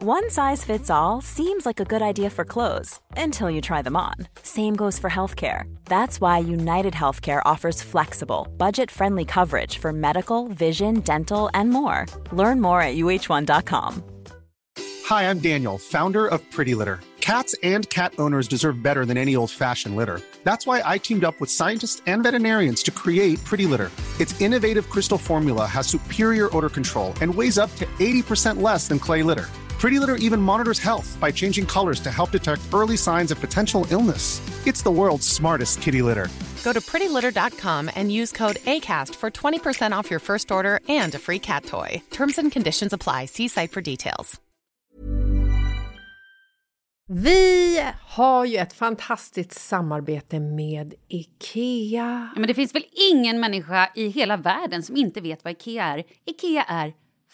One size fits all seems like a good idea for clothes until you try them on. Same goes for healthcare. That's why United Healthcare offers flexible, budget friendly coverage for medical, vision, dental, and more. Learn more at uh1.com. Hi, I'm Daniel, founder of Pretty Litter. Cats and cat owners deserve better than any old fashioned litter. That's why I teamed up with scientists and veterinarians to create Pretty Litter. Its innovative crystal formula has superior odor control and weighs up to 80% less than clay litter. Pretty Litter even monitors health by changing colors to help detect early signs of potential illness. It's the world's smartest kitty litter. Go to prettylitter.com and use code ACAST for 20% off your first order and a free cat toy. Terms and conditions apply. See site for details. Vi har ju ett fantastiskt samarbete med IKEA. Ja, men det finns väl ingen människa i hela världen som inte vet vad IKEA är. IKEA är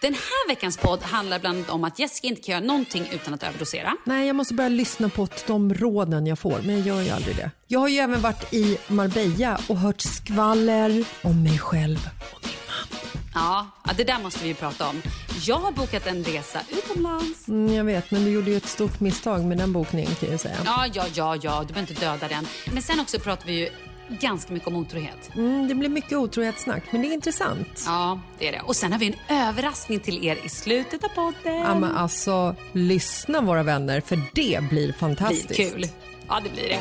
Den här veckans podd handlar bland annat om att Jessica inte kan göra någonting utan att överdosera. Nej, jag måste börja lyssna på de råden jag får, men jag gör ju aldrig det. Jag har ju även varit i Marbella och hört skvaller om mig själv och min man. Ja, det där måste vi ju prata om. Jag har bokat en resa utomlands. Mm, jag vet, men du gjorde ju ett stort misstag med den bokningen kan jag säga. Ja, ja, ja, ja, du behöver inte döda den. Men sen också pratar vi ju ganska mycket om otrohet. Mm, det blir mycket otrohetssnack, men det är intressant. Ja, det är det. Och sen har vi en överraskning till er i slutet av podden. Ja, men alltså, lyssna våra vänner, för det blir fantastiskt. blir kul. Ja, det blir det.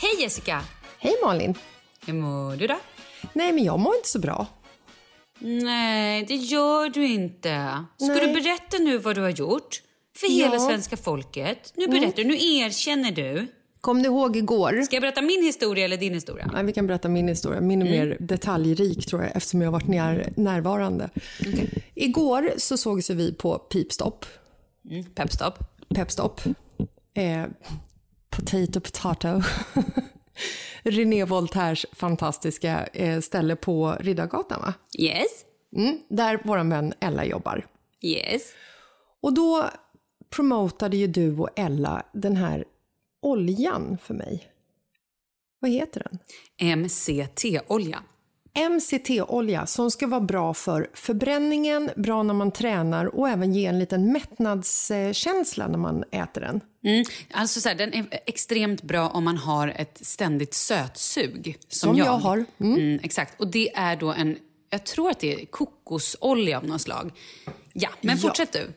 Hej Jessica! Hej Malin! Hur mår du då? Nej, men jag mår inte så bra. Nej, det gör du inte. Ska Nej. du berätta nu vad du har gjort? För Ja. hela svenska folket. Nu berättar du, nu erkänner du. Kom du ihåg igår? Ska jag berätta min historia eller din historia? Nej, vi kan berätta min historia. Min är mer detaljrik tror jag eftersom jag har varit när, närvarande. Igår så sågs vi på Pipstop. Mm. Pepstop. Pepstop. Eh, potato potato. René Voltaires fantastiska eh, ställe på Riddargatan va? Yes. Mm, där vår vän Ella jobbar. Yes. Och då promotade ju du och Ella den här oljan för mig. Vad heter den? MCT-olja. MCT-olja som ska vara bra för förbränningen, bra när man tränar och även ge en liten mättnadskänsla när man äter den. Mm. Alltså så här, den är extremt bra om man har ett ständigt sötsug. Som, Som jag har. Mm. exakt. Och det är då en, jag tror att det är kokosolja av något slag. Ja, men Ja. fortsätt du.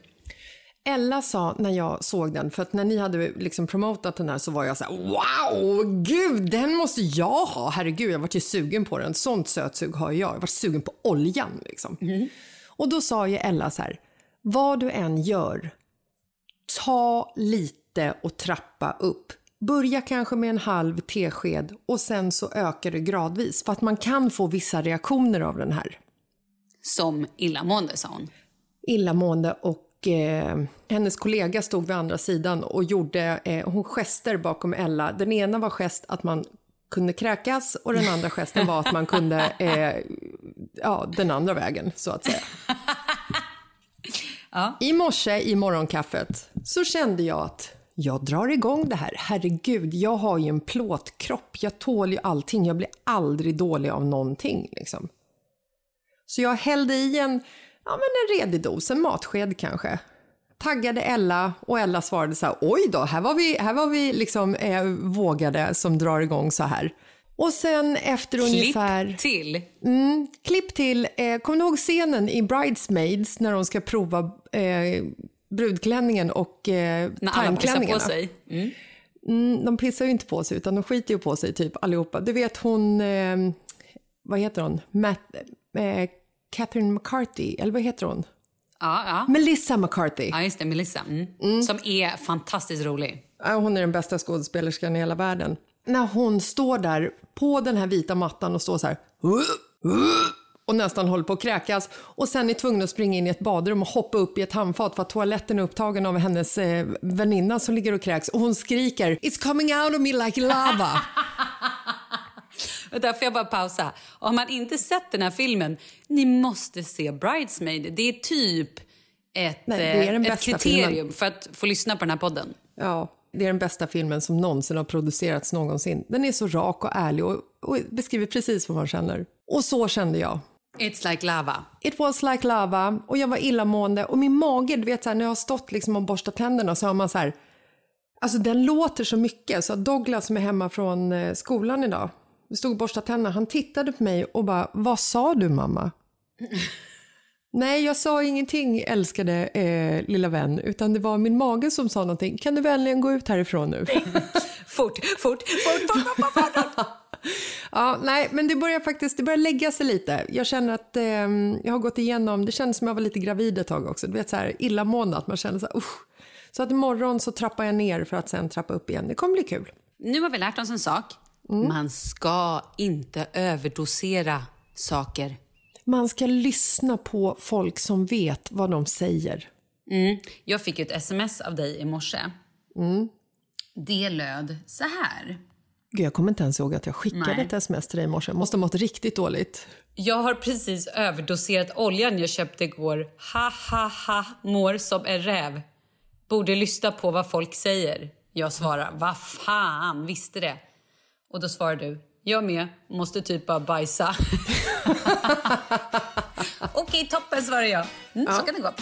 Ella sa när jag såg den, för att när ni hade liksom promotat den här så var jag så här: wow, gud, den måste jag ha. Herregud, jag var ju sugen på den. Sånt sötsug har jag. Jag var sugen på oljan liksom. Och då sa ju Ella så här, vad du än gör, ta lite och trappa upp. Börja kanske med en halv tesked och sen så ökar det gradvis för att man kan få vissa reaktioner av den här. Som illamående, sa hon. Illamående och eh, hennes kollega stod vid andra sidan och gjorde eh, hon gester bakom Ella. Den ena var gest att man kunde kräkas och den andra gesten var att man kunde, eh, ja, den andra vägen så att säga. I morse i morgonkaffet så kände jag att jag drar igång det här. Herregud, jag har ju en plåtkropp. Jag tål ju allting. Jag blir aldrig dålig av någonting. Liksom. Så jag hällde i en, ja, men en redig dos, en matsked kanske. Taggade Ella och Ella svarade så här, oj då, här var vi, här var vi liksom eh, vågade som drar igång så här. Och sen efter ungefär... Klipp till. Mm, klipp till, eh, kommer ni ihåg scenen i Bridesmaids när de ska prova eh, brudklänningen och eh, När alla pissar på sig. Mm. Mm, de pissar ju inte på sig utan de skiter ju på sig typ allihopa. Du vet hon, eh, vad heter hon, Matt, eh, Catherine McCarthy, eller vad heter hon? Ja, ja. Melissa McCarthy. ja, just det. Melissa. Mm. Som är fantastiskt rolig. Hon är den bästa skådespelerskan i hela världen. När hon står där på den här vita mattan och står så här och nästan håller på att kräkas och sen är tvungen att springa in i ett badrum och hoppa upp i ett handfat för att toaletten är upptagen av hennes eh, väninna som ligger och kräks och hon skriker “It's coming out of me like lava”. Vänta, får jag bara pausa? Om man inte sett den här filmen, ni måste se Bridesmaid. Det är typ ett, Nej, eh, ett kriterium filmen. för att få lyssna på den här podden. Ja, det är den bästa filmen som någonsin har producerats någonsin. Den är så rak och ärlig och, och beskriver precis vad man känner. Och så kände jag. It's like lava. It was like lava och jag var illamående och min mage, du vet så här, när jag har stått liksom och borstat tänderna så har man så här, alltså den låter så mycket så Douglas som är hemma från eh, skolan idag, vi stod och borstade tänderna, han tittade på mig och bara, vad sa du mamma? Nej, jag sa ingenting älskade eh, lilla vän, utan det var min mage som sa någonting. Kan du vänligen gå ut härifrån nu? Fort, fort, fort, fort, fort, fort, fort. Ja, nej, men det börjar faktiskt det börjar lägga sig lite. Jag känner att eh, jag har gått igenom, det kändes som jag var lite gravid ett tag också. Du vet så här illamående, att man känner så här, usch. Så att imorgon så trappar jag ner för att sen trappa upp igen. Det kommer bli kul. Nu har vi lärt oss en sak. Man ska inte överdosera saker. Man ska lyssna på folk som vet vad de säger. Mm. Jag fick ett sms av dig i morse. Det löd så här. Gud, jag kommer inte ens ihåg att jag skickade Nej. ett sms till dig i morse. Jag måste ha mått riktigt dåligt. Jag har precis överdoserat oljan jag köpte igår. Ha, ha, ha, mår som en räv. Borde lyssna på vad folk säger. Jag svarar, vad fan, visste det. Och då svarar du, jag med, måste typ bara bajsa. Okej, toppen, svarar jag. Mm, Så kan det gå.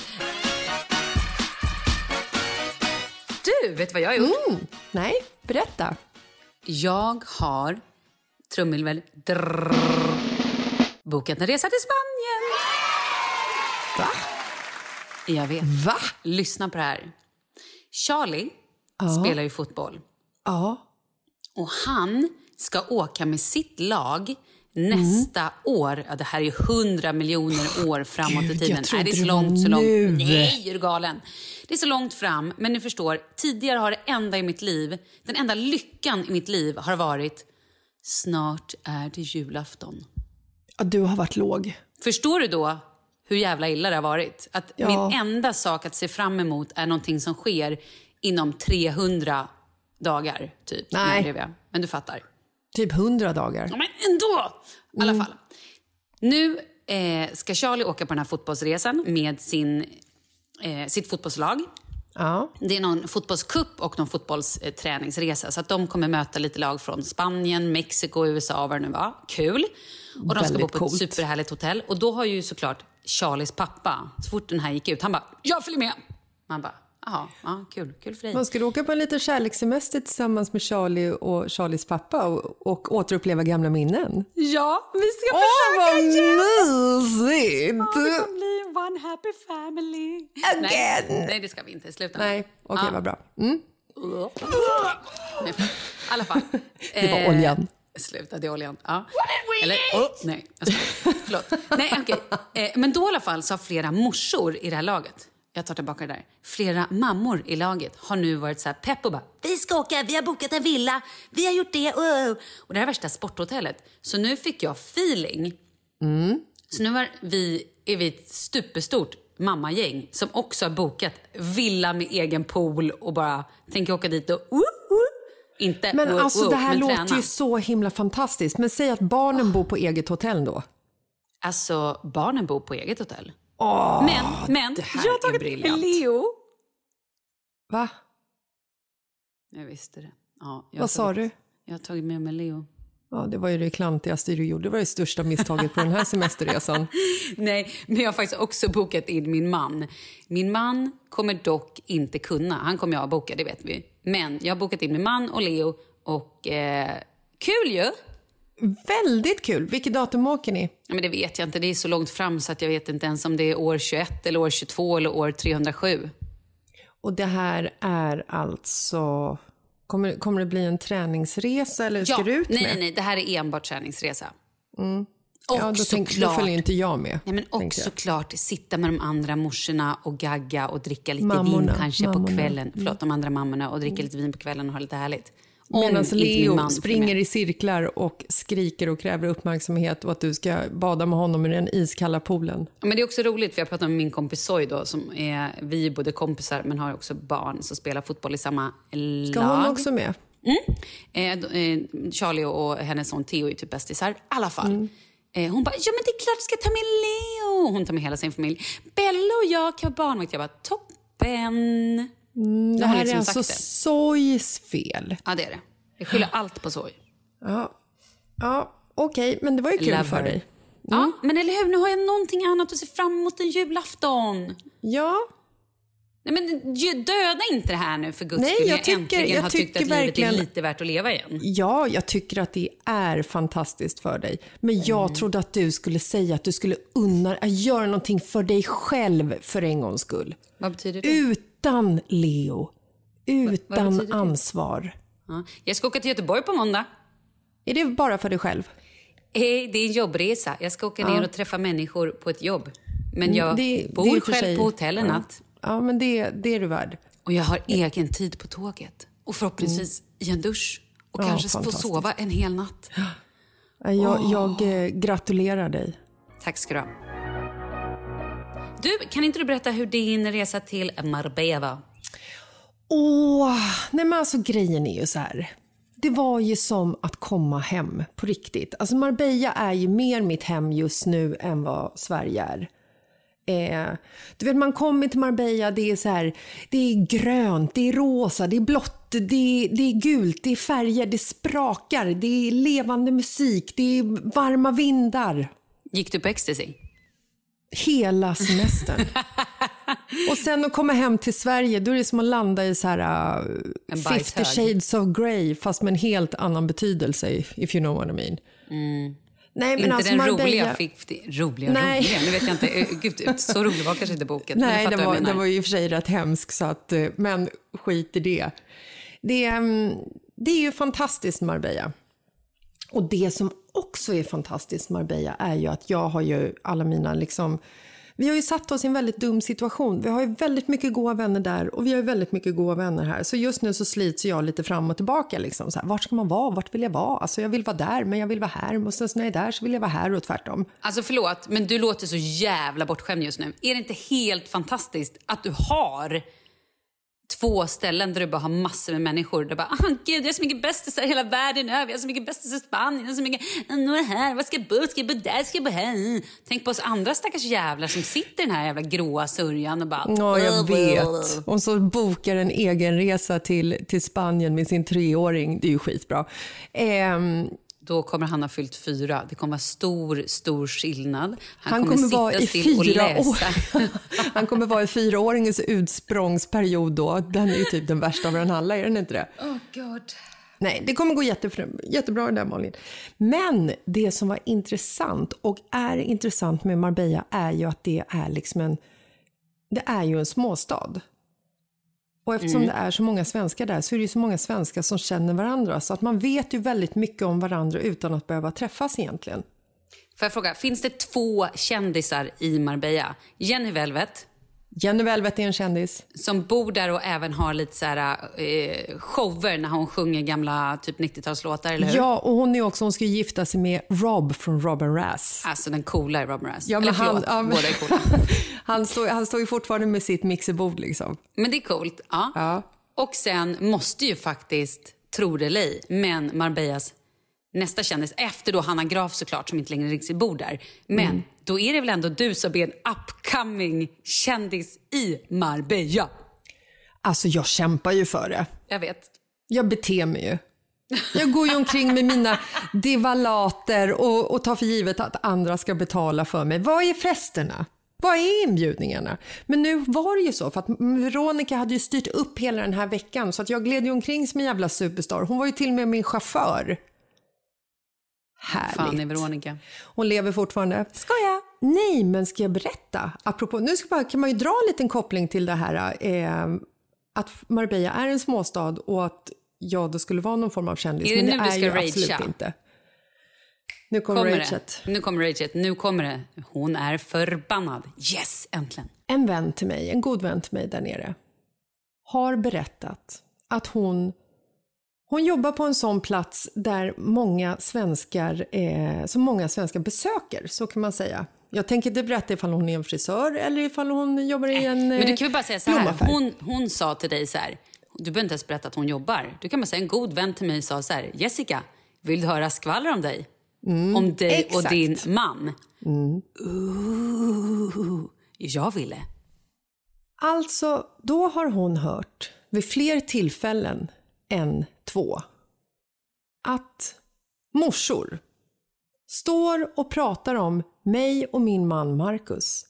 Du, vet vad jag har gjort? Nej, berätta. Jag har, trumvirvel, bokat en resa till Spanien. Va? Jag vet. Va? Lyssna på det här. Charlie spelar ju fotboll. Ja. Och han ska åka med sitt lag nästa år. Ja, det här är ju hundra miljoner år framåt i Gud, tiden. jag trodde Nej, det är så långt, så långt. nu. Nej, är du galen? Det är så långt fram. Men ni förstår, tidigare har det enda i mitt liv, den enda lyckan i mitt liv har varit snart är det julafton. ja, du har varit låg. Förstår du då hur jävla illa det har varit? Att Ja. min enda sak att se fram emot är någonting som sker inom 300 dagar, typ. Nej. Men du fattar. Typ hundra dagar. Ja, men ändå! I alla fall. Nu eh, ska Charlie åka på den här fotbollsresan med sin, eh, sitt fotbollslag. Ja. Det är någon fotbollscup och någon fotbollsträningsresa. Så att de kommer möta lite lag från Spanien, Mexiko, USA, vad det nu var. Kul. Och de ska Väldigt bo på coolt. ett superhärligt hotell. Och då har ju såklart Charlies pappa, så fort den här gick ut, han bara “Jag följer med”. Man bara “Jaha, ja, kul, kul för dig”. Man skulle åka på en liten kärlekssemester tillsammans med Charlie och Charlies pappa och, och återuppleva gamla minnen. Ja, vi ska Åh, vad försöka igen! mysigt! Ja, det kommer bli one happy family. Again. Nej, nej det ska vi inte. Sluta. Nej, okej, Ja. vad bra. Mm. Nej, I alla fall. Det var Eh, oljan. Sluta, det är oljan. Ja. Eller, oh, nej, skojar. Förlåt. Nej, okej. Eh, men då i alla fall så har flera morsor i det här laget, jag tar tillbaka det där, flera mammor i laget har nu varit så här pepp och bara vi ska åka, vi har bokat en villa, vi har gjort det. Oh. Och det här är värsta sporthotellet. Så nu fick jag feeling. Så nu var vi, är vi ett superstort mammagäng som också har bokat villa med egen pool och bara tänker åka dit och... Uh, inte Men uh, alltså uh, det här låter träna. ju så himla fantastiskt. Men säg att barnen bor på eget hotell då. Alltså, barnen bor på eget hotell. Men, men, det här jag har tagit briljant. med Leo. Va? Jag visste det. Ja, Vad sa tagit, du? Jag har tagit med mig Leo. Ja, det var ju det klantigaste du gjorde. Det var det största misstaget på den här semesterresan. Nej, men jag har faktiskt också bokat in min man. Min man kommer dock inte kunna. Han kommer jag att boka, det vet vi. Men jag har bokat in min man och Leo och eh, kul ju! Väldigt kul. Vilket datum åker ni? Ja, men det vet jag inte. Det är så långt fram så att jag vet inte ens om det är år 21 eller år 22 eller år 307. Och det här är alltså... Kommer, kommer det bli en träningsresa eller ska du ut nej, med? nej, nej. Det här är enbart träningsresa. Och Ja, då, tänk, då såklart, följer inte jag med. nej, men och såklart sitta med de andra morsorna och gagga och dricka lite vin Mammorna, kanske mammorna. på kvällen. Förlåt, de andra mammorna och dricka lite vin på kvällen och ha lite härligt. Medan Leo springer i cirklar och skriker och kräver uppmärksamhet och att du ska bada med honom i den iskalla poolen. Ja, Men det är också roligt, för jag pratade med min kompis Soy då, som är, vi är både kompisar men har också barn som spelar fotboll i samma lag. Ska hon också med? Eh, d- eh, Charlie och hennes son Theo är typ bästisar. I alla fall. Mm. Eh, hon bara, ja men det är klart du ska ta med Leo. Hon tar med hela sin familj. Bella och jag kan vara barnvakt. Jag bara, toppen. Mm, Det här är liksom alltså sagt det. Sojs fel. Ja det är det. Jag skyller allt på Soy. Ja, ja okej, men det var ju kul Love för dig. Ja, men eller hur? Nu har jag någonting annat att se fram emot än julafton. Ja, Nej, men döda inte det här nu för guds skull. jag Jag tycker- äntligen jag har tyckt tycker att livet verkligen- är lite värt att leva igen. ja, jag tycker att det är fantastiskt för dig. Men jag Mm. trodde att du skulle säga att du skulle unna att göra någonting för dig själv för en gångs skull. Vad betyder det? Utan Leo. Utan betyder det? ansvar. Ja. Jag ska åka till Göteborg på måndag. Är det bara för dig själv? Eh, Det är en jobbresa. Jag ska åka ner och träffa människor på ett jobb. Men jag Mm, det- det bor för själv sig- på hotell en ja. natt. Ja, men det, det är du värd. Och jag har egen tid på tåget. Och förhoppningsvis i en dusch. Och Mm. Ja, kanske få sova en hel natt. Jag, jag eh, gratulerar dig. Tack ska du ha. Du, kan inte du berätta hur din resa till Marbella var? Åh, nej men alltså grejen är ju så här. Det var ju som att komma hem på riktigt. Alltså Marbella är ju mer mitt hem just nu än vad Sverige är. Eh, du vet man kommer till Marbella, det är så här, det är grönt, det är rosa, det är blått, det är, det är gult, det är färger, det sprakar, det är levande musik, det är varma vindar. Gick du på ecstasy? Hela semestern. och sen att komma hem till Sverige, då är det som att landa i så här uh, En 50 bajshög. shades of grey fast med en helt annan betydelse, if you know what I mean. Nej, men inte alltså den Marbella... roliga 50... Roliga, Nej. roliga? Nu vet jag inte. Eh, Gud, så rolig var kanske inte boken. Nej, den var, den var ju i och för sig rätt hemsk, så att, eh, men skit i det. Det, mm, det är ju fantastiskt Marbella. Och det som också är fantastiskt Marbella är ju att jag har ju alla mina liksom vi har ju satt oss i en väldigt dum situation. Vi har ju väldigt mycket goda vänner där och vi har ju väldigt mycket goda vänner här. Så just nu så slits jag lite fram och tillbaka. Liksom. Så här, vart ska man vara? Vart vill jag vara? Alltså jag vill vara där, men jag vill vara här. Och sen när jag är där så vill jag vara här och tvärtom. Alltså förlåt, men du låter så jävla bortskämd just nu. Är det inte helt fantastiskt att du har två ställen där du bara har massor med människor. Du bara, ah, gud, jag har så mycket bästisar i hela världen över. Jag har så mycket bästisar i Spanien. Jag har så mycket, ah, nu är här, vad ska jag bo? Ska jag bo där? Ska jag bo här? Tänk på oss andra stackars jävlar som sitter i den här jävla gråa sörjan och bara... Ja, jag vet. Och så bokar en egen resa till, till Spanien med sin treåring. Det är ju skitbra. Ehm, Då kommer han ha fyllt fyra. Det kommer vara stor, stor skillnad. Han, han kommer, kommer, sitta vara i still och fyra läsa. år. han kommer vara i fyraåringens utsprångsperiod då. Den är ju typ den värsta av den alla, är den inte det? Oh God. Nej, det kommer gå jättebra, jättebra det där Malin. Men det som var intressant och är intressant med Marbella är ju att det är liksom en, det är ju en småstad. Och eftersom det är så många svenskar där så är det ju så många svenskar som känner varandra. Så att man vet ju väldigt mycket om varandra utan att behöva träffas egentligen. Får jag fråga, finns det två kändisar i Marbella? Jenny Velvet, Jenny Velvet är en kändis. som bor där och även har lite så här, eh, shower när hon sjunger gamla typ 90-talslåtar, eller hur? Ja, och hon är också, hon ska gifta sig med Rob från Robin Rass. Alltså den coola Rob Moraz. Ja, men eller förlåt, ja, men- båda är coola. han, står, han står ju fortfarande med sitt mixerbord liksom. Men det är coolt. Ja. Ja. Och sen måste ju faktiskt, tro det eller ej, men Marbellas nästa kändis, efter då Hanna Graf såklart, som inte längre riktigt bor där. Men Mm. då är det väl ändå du som är en upcoming kändis i Marbella. Alltså jag kämpar ju för det. Jag vet. Jag beter mig ju. Jag går ju omkring med mina divalater och, och tar för givet att andra ska betala för mig. Vad är festerna? Vad är inbjudningarna? Men nu var det ju så, för att Veronica hade ju styrt upp hela den här veckan så att jag gled ju omkring som en jävla superstar. Hon var ju till och med min chaufför. Härligt. Fan är Veronica. Hon lever fortfarande. Skoja! Nej, men ska jag berätta? Apropå, nu ska bara, kan man ju dra en liten koppling till det här eh, att Marbella är en småstad och att jag då skulle vara någon form av kändis. Är det men nu det du är ska ju ragea? absolut inte. Nu kommer, Kommer rageet. det? Nu kommer rageet. Nu kommer det. Hon är förbannad. Yes, äntligen. En vän till mig, en god vän till mig där nere, har berättat att hon hon jobbar på en sån plats där många svenskar, eh, som många svenskar besöker, så kan man säga. Jag tänker inte berätta ifall hon är en frisör eller ifall hon jobbar i en Men du eh, kan väl bara säga så här. Hon, hon sa till dig så här. Du behöver inte ens berätta att hon jobbar. Du kan bara säga en god vän till mig sa så här. Jessica, vill du höra skvaller om dig? om dig och exakt. din man. Ooh, jag ville. Alltså, då har hon hört vid fler tillfällen än två att morsor står och pratar om mig och min man Marcus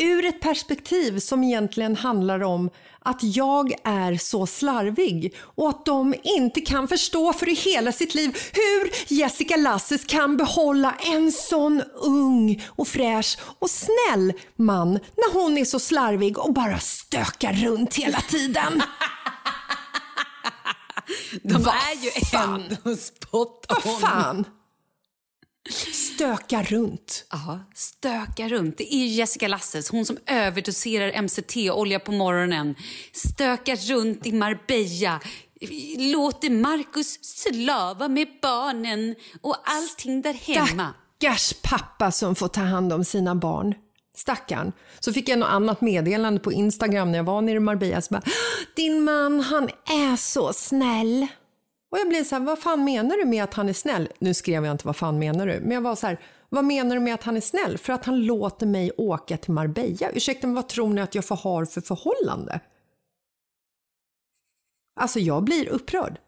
ur ett perspektiv som egentligen handlar om att jag är så slarvig och att de inte kan förstå för i hela sitt liv hur Jessica Lasses kan behålla en sån ung och fräsch och snäll man när hon är så slarvig och bara stökar runt hela tiden. De Vad är ju fan? ändå spot on. Vad fan? Stöka runt. Ja, stöka runt. Det är Jessica Lasses, hon som överdoserar MCT-olja på morgonen. Stökar runt i Marbella. Låter Marcus slava med barnen och allting där hemma. Stackars pappa som får ta hand om sina barn. Stackarn. Så fick jag något annat meddelande på Instagram när jag var nere i Marbella. Så bara, Din man, han är så snäll. Och jag blev så här, vad fan menar du med att han är snäll? Nu skrev jag inte vad fan menar du, men jag var så här, vad menar du med att han är snäll? För att han låter mig åka till Marbella. Ursäkta, men vad tror ni att jag har för förhållande? Alltså jag blir upprörd.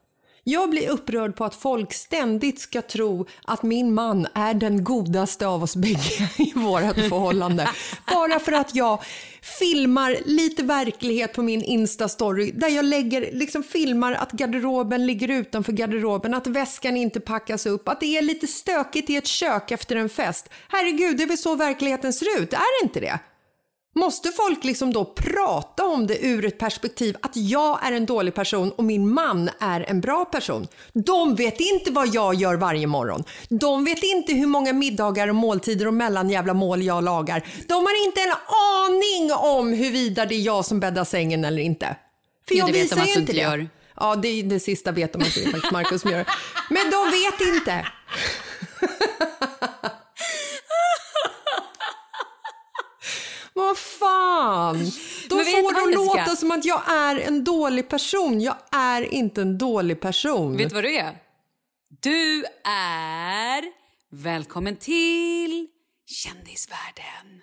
Jag blir upprörd på att folk ständigt ska tro att min man är den godaste av oss bägge i vårt förhållande. Bara för att jag filmar lite verklighet på min Insta-story där jag lägger, liksom filmar att garderoben ligger utanför garderoben, att väskan inte packas upp, att det är lite stökigt i ett kök efter en fest. Herregud, det är väl så verkligheten ser ut, är det inte det? Måste folk liksom då prata om det ur ett perspektiv att jag är en dålig person och min man är en bra person? De vet inte vad jag gör varje morgon. De vet inte hur många middagar och måltider och mellanjävla mål jag lagar. De har inte en aning om huruvida det är jag som bäddar sängen eller inte. För jag det vet visar de att du inte det. gör. Ja, det, det sista vet de att det är faktiskt Markus som gör det. Men de vet inte. Vad fan! Då Men får Jessica? låta som att jag är en dålig person. Jag är inte en dålig person. Vet du vad du är? Du är... Välkommen till kändisvärlden.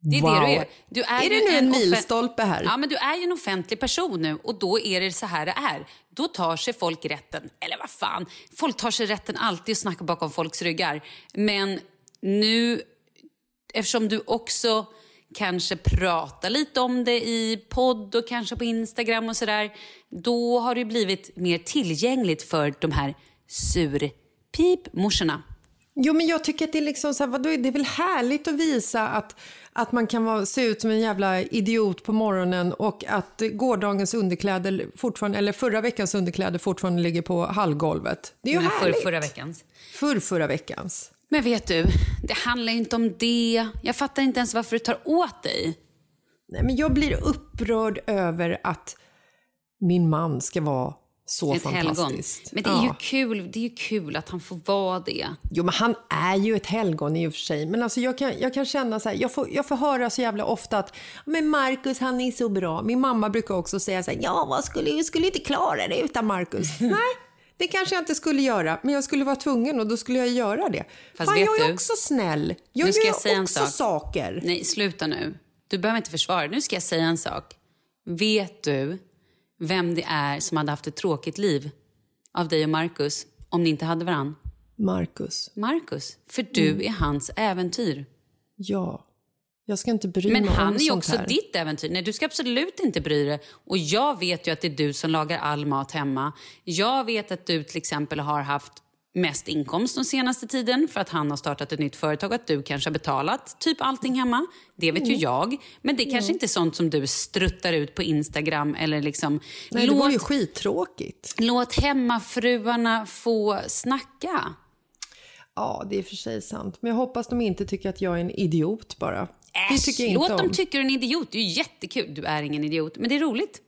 Det är Wow. det du är. Du är, Är det nu en offen- milstolpe här? Ja, men du är ju en offentlig person nu och då är det så här det är. Då tar sig folk rätten, eller vad fan, folk tar sig rätten alltid att snacka bakom folks ryggar. Men nu, eftersom du också kanske prata lite om det i podd och kanske på Instagram och sådär, då har det blivit mer tillgängligt för de här surpipmorsorna. Jo, men jag tycker att det är liksom så här, vadå, det är väl härligt att visa att, att man kan vara, se ut som en jävla idiot på morgonen och att gårdagens underkläder fortfarande, eller förra veckans underkläder fortfarande ligger på hallgolvet. Det är ju Men härligt. För förra veckans. För förra veckans. Men vet du, det handlar inte om det. Jag fattar inte ens varför du tar åt dig. Nej, men jag blir upprörd över att min man ska vara så Ett helgon. fantastiskt. Men det är, ju Ja. kul, det är ju kul att han får vara det. Jo, men han är ju ett helgon i och för sig. Men alltså jag kan, jag kan känna så här, jag får, jag får höra så jävla ofta att men Marcus han är så bra. Min mamma brukar också säga så här, ja vad skulle, jag skulle inte klara det utan Marcus. Nej, det kanske jag inte skulle göra, men jag skulle vara tvungen och då skulle jag göra det. Fast Fan, jag är du? också snäll. Jag Nu ska gör jag säga en också sak. saker. Nej, sluta nu. Du behöver inte försvara. Nu ska jag säga en sak. Vet du vem det är som hade haft ett tråkigt liv av dig och Marcus om ni inte hade varann? Marcus, Marcus. För du Mm. är hans äventyr. ja. Jag ska inte bry Men mig han om är ju också här. ditt äventyr. Nej, du ska absolut inte bry dig. Och jag vet ju att det är du som lagar all mat hemma. Jag vet att du till exempel har haft mest inkomst den senaste tiden för att han har startat ett nytt företag och att du kanske har betalat typ allting hemma. Det vet Mm. ju jag. Men det kanske inte är sånt som du struttar ut på Instagram eller liksom... Nej, det låt, vore ju skittråkigt. låt hemmafruarna få snacka. Ja, det är för sig sant. Men jag hoppas de inte tycker att jag är en idiot bara. Äsch, låt dem om. tycka du är en idiot. Det är ju jättekul. Du är ingen idiot, men det är roligt.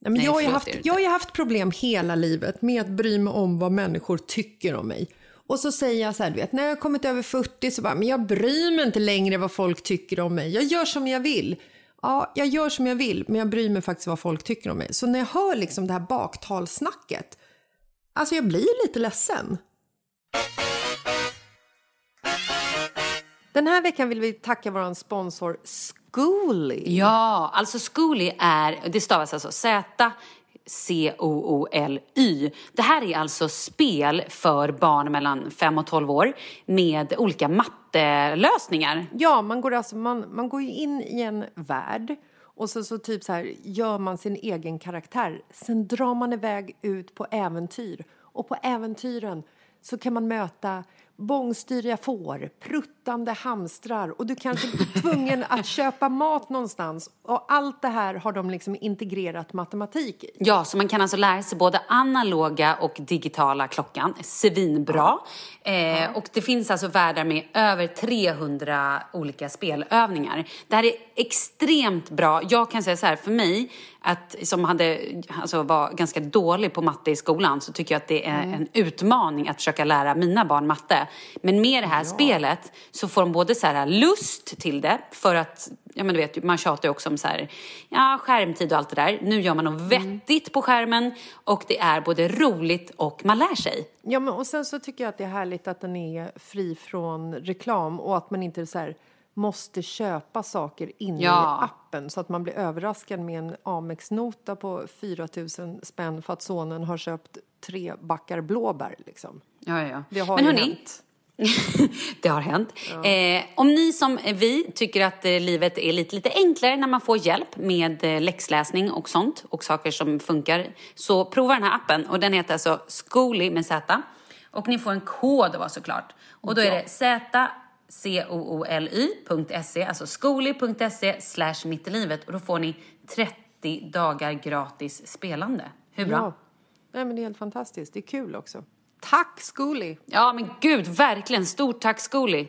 Nej, men Nej, jag, har haft, jag har haft problem hela livet med att bry mig om vad människor tycker om mig. Och så säger jag så här, du vet, när jag kommit över 40 så bara, men jag bryr mig inte längre vad folk tycker om mig. Jag gör som jag vill. Ja, jag gör som jag vill, men jag bryr mig faktiskt vad folk tycker om mig. Så när jag hör liksom det här baktalsnacket, alltså jag blir lite ledsen. Den här veckan vill vi tacka vår sponsor Zcooly. Ja, alltså Zcooly är, det stavas alltså Z C-O-O-L-Y. Det här är alltså spel för barn mellan 5 och 12 år med olika mattelösningar. Ja, man går, alltså, man, man går ju in i en värld och så, så typ så här gör man sin egen karaktär. Sen drar man iväg ut på äventyr och på äventyren så kan man möta bångstyriga får, pruttande hamstrar och du kanske blir tvungen att köpa mat någonstans. Och allt det här har de liksom integrerat matematik i. Ja, så man kan alltså lära sig både analoga och digitala klockan. Svinbra. Eh, och det finns alltså världar med över 300 olika spelövningar. Det här är extremt bra. Jag kan säga så här, för mig, att, som hade, alltså var ganska dålig på matte i skolan, så tycker jag att det är en utmaning att försöka lära mina barn matte. Men med det här spelet så får de både så här lust till det, för att, ja men du vet, man tjatar ju också om så här, ja skärmtid och allt det där. Nu gör man något vettigt på skärmen och det är både roligt och man lär sig. Ja, men och sen så tycker jag att det är härligt att den är fri från reklam och att man inte så här måste köpa saker inne Ja. i appen så att man blir överraskad med en Amex-nota på 4 000 spänn för att sonen har köpt tre backar blåbär. Liksom. Ja, ja. Det har Men hörni, hänt. det har hänt. Eh, om ni som vi tycker att eh, livet är lite, lite enklare när man får hjälp med eh, läxläsning och sånt och saker som funkar, så prova den här appen och den heter alltså Zcooly med Z. Och ni får en kod av oss såklart. Och då är det Z C-O-O-L-Y.se, alltså skoli.se slash mitt i livet och då får ni 30 dagar gratis spelande. Hur bra? Ja. Nej, men det är helt fantastiskt. Det är kul också. Tack, Zcooly! Ja, men gud, verkligen. Stort tack, Skoli.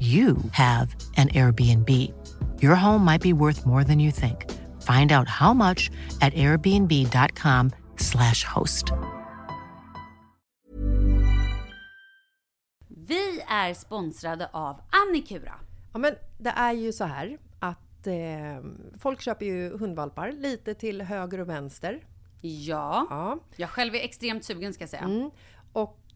you have an Airbnb. Your home might be worth more than you think. Find out how much at airbnb.com slash host. Vi är sponsrade av Annikura. Ja, men det är ju så här att eh, folk köper ju hundvalpar lite till höger och vänster. Ja, Ja. jag själv är extremt sugen ska jag säga. Mm. Och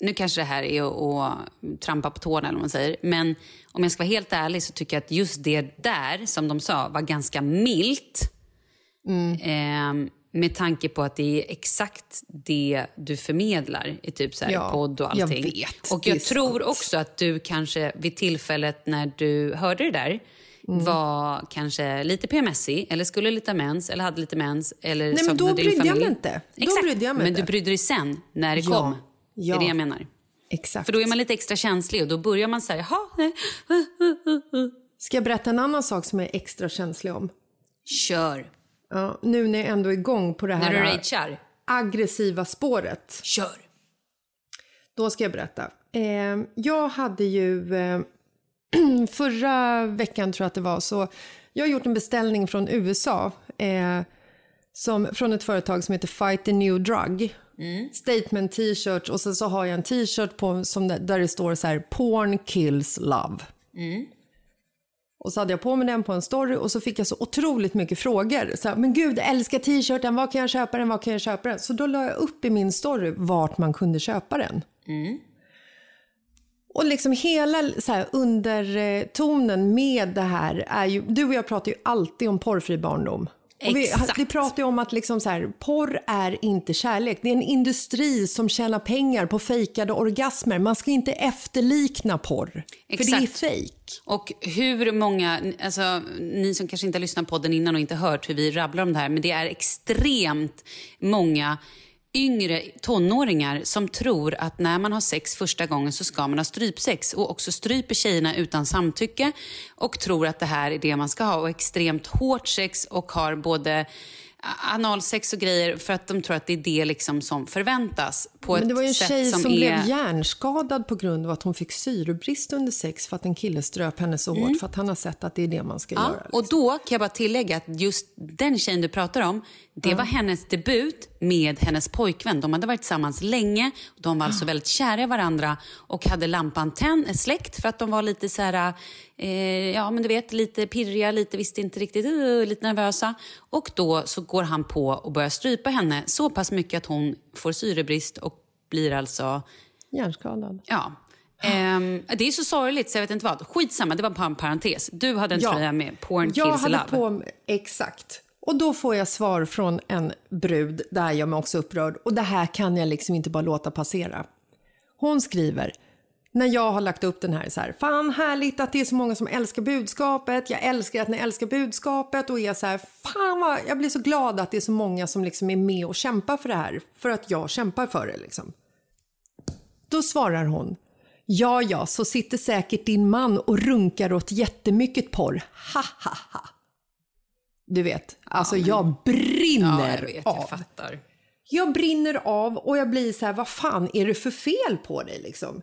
Nu kanske det här är att, att trampa på tårna eller vad man säger. Men om jag ska vara helt ärlig så tycker jag att just det där, som de sa, var ganska milt. Eh, med tanke på att det är exakt det du förmedlar i typ så här Ja, podd och jag allting. vet, och jag tror sant. också att du kanske vid tillfället när du hörde det där Mm. var kanske lite PMSig, eller skulle lite mens, eller hade lite mens. Eller men saknade då brydde jag mig inte. Då Exakt, brydde jag mig men inte. du brydde dig sen, när det Ja, kom. Det ja. är det jag menar. Exakt. För då är man lite extra känslig och då börjar man säga, jaha, nej, Ska jag berätta en annan sak som jag är extra känslig om? kör. Ja, nu när jag ändå är igång på det När du här ragear, aggressiva spåret. kör. Då ska jag berätta. Eh, jag hade ju eh, förra veckan tror jag att det var så. Jag har gjort en beställning från USA eh, som, från ett företag som heter Fight the New Drug. Statement t-shirt och sen så har jag en t-shirt på som det, där det står så här Porn kills love. Och så hade jag på mig den på en story och så fick jag så otroligt mycket frågor. Så här, men gud, jag älskar t-shirten, var kan jag köpa den, var kan jag köpa den? Så då la jag upp i min story vart man kunde köpa den. Och liksom hela så här, undertonen med det här är ju, du och jag pratar ju alltid om porrfri barndom. Vi, Exakt. vi pratar ju om att liksom så här, porr är inte kärlek. Det är en industri som tjänar pengar på fejkade orgasmer. Man ska inte efterlikna porr. För det är Exakt. fejk. Och hur många, alltså ni som kanske inte har lyssnat på podden innan och inte hört hur vi rabblar om det här, men det är extremt många yngre tonåringar som tror att när man har sex första gången så ska man ha strypsex och också stryper tjejerna utan samtycke och tror att det här är det man ska ha och extremt hårt sex och har både analsex och grejer för att de tror att det är det liksom som förväntas på Men det var ju en tjej som, som, är... blev hjärnskadad på grund av att hon fick syrebrist under sex för att en kille ströp henne så hårt för att han har sett att det är det man ska Mm. Ja, göra. och då kan jag bara tillägga att just den tjejen du pratar om, det var hennes debut med hennes pojkvän. De hade varit tillsammans länge, de var alltså väldigt kära i varandra och hade lampan tänd, släckt för att de var lite så här, eh, ja men du vet, lite pirriga, lite visste inte riktigt, uh, lite nervösa. Och då så går han på och börjar strypa henne så pass mycket att hon får syrebrist och blir alltså Hjärnskadad. Ja. Ehm, det är så sorgligt så jag vet inte vad. Skitsamma, det var bara en parentes. Du hade en Ja. tröja med Porn Jag kills hade love. på exakt. Och då får jag svar från en brud, där jag mig också upprörd. Och det här kan jag liksom inte bara låta passera. Hon skriver, när jag har lagt upp den här så här, fan härligt att det är så många som älskar budskapet, jag älskar att ni älskar budskapet och är så här, fan vad, jag blir så glad att det är så många som liksom är med och kämpar för det här, för att jag kämpar för det liksom. Då svarar hon, ja ja, så sitter säkert din man och runkar åt jättemycket porr, ha ha ha. Du vet, alltså jag brinner Ja, jag vet, av. jag fattar. Jag brinner av och jag blir så här, vad fan är det för fel på dig liksom?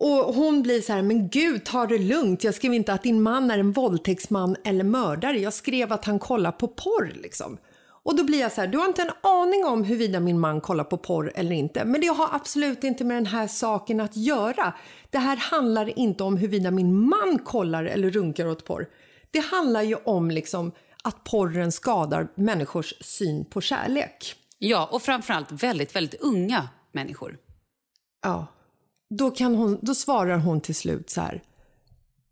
Och hon blir så här, men gud ta det lugnt. Jag skrev inte att din man är en våldtäktsman eller mördare. Jag skrev att han kollar på porr liksom. Och då blir jag så här, du har inte en aning om huruvida min man kollar på porr eller inte. Men det har absolut inte med den här saken att göra. Det här handlar inte om huruvida min man kollar eller runkar åt porr. Det handlar ju om liksom att porren skadar människors syn på kärlek. Ja, och framförallt väldigt, väldigt unga människor. Ja. Då, kan hon, då svarar hon till slut så här.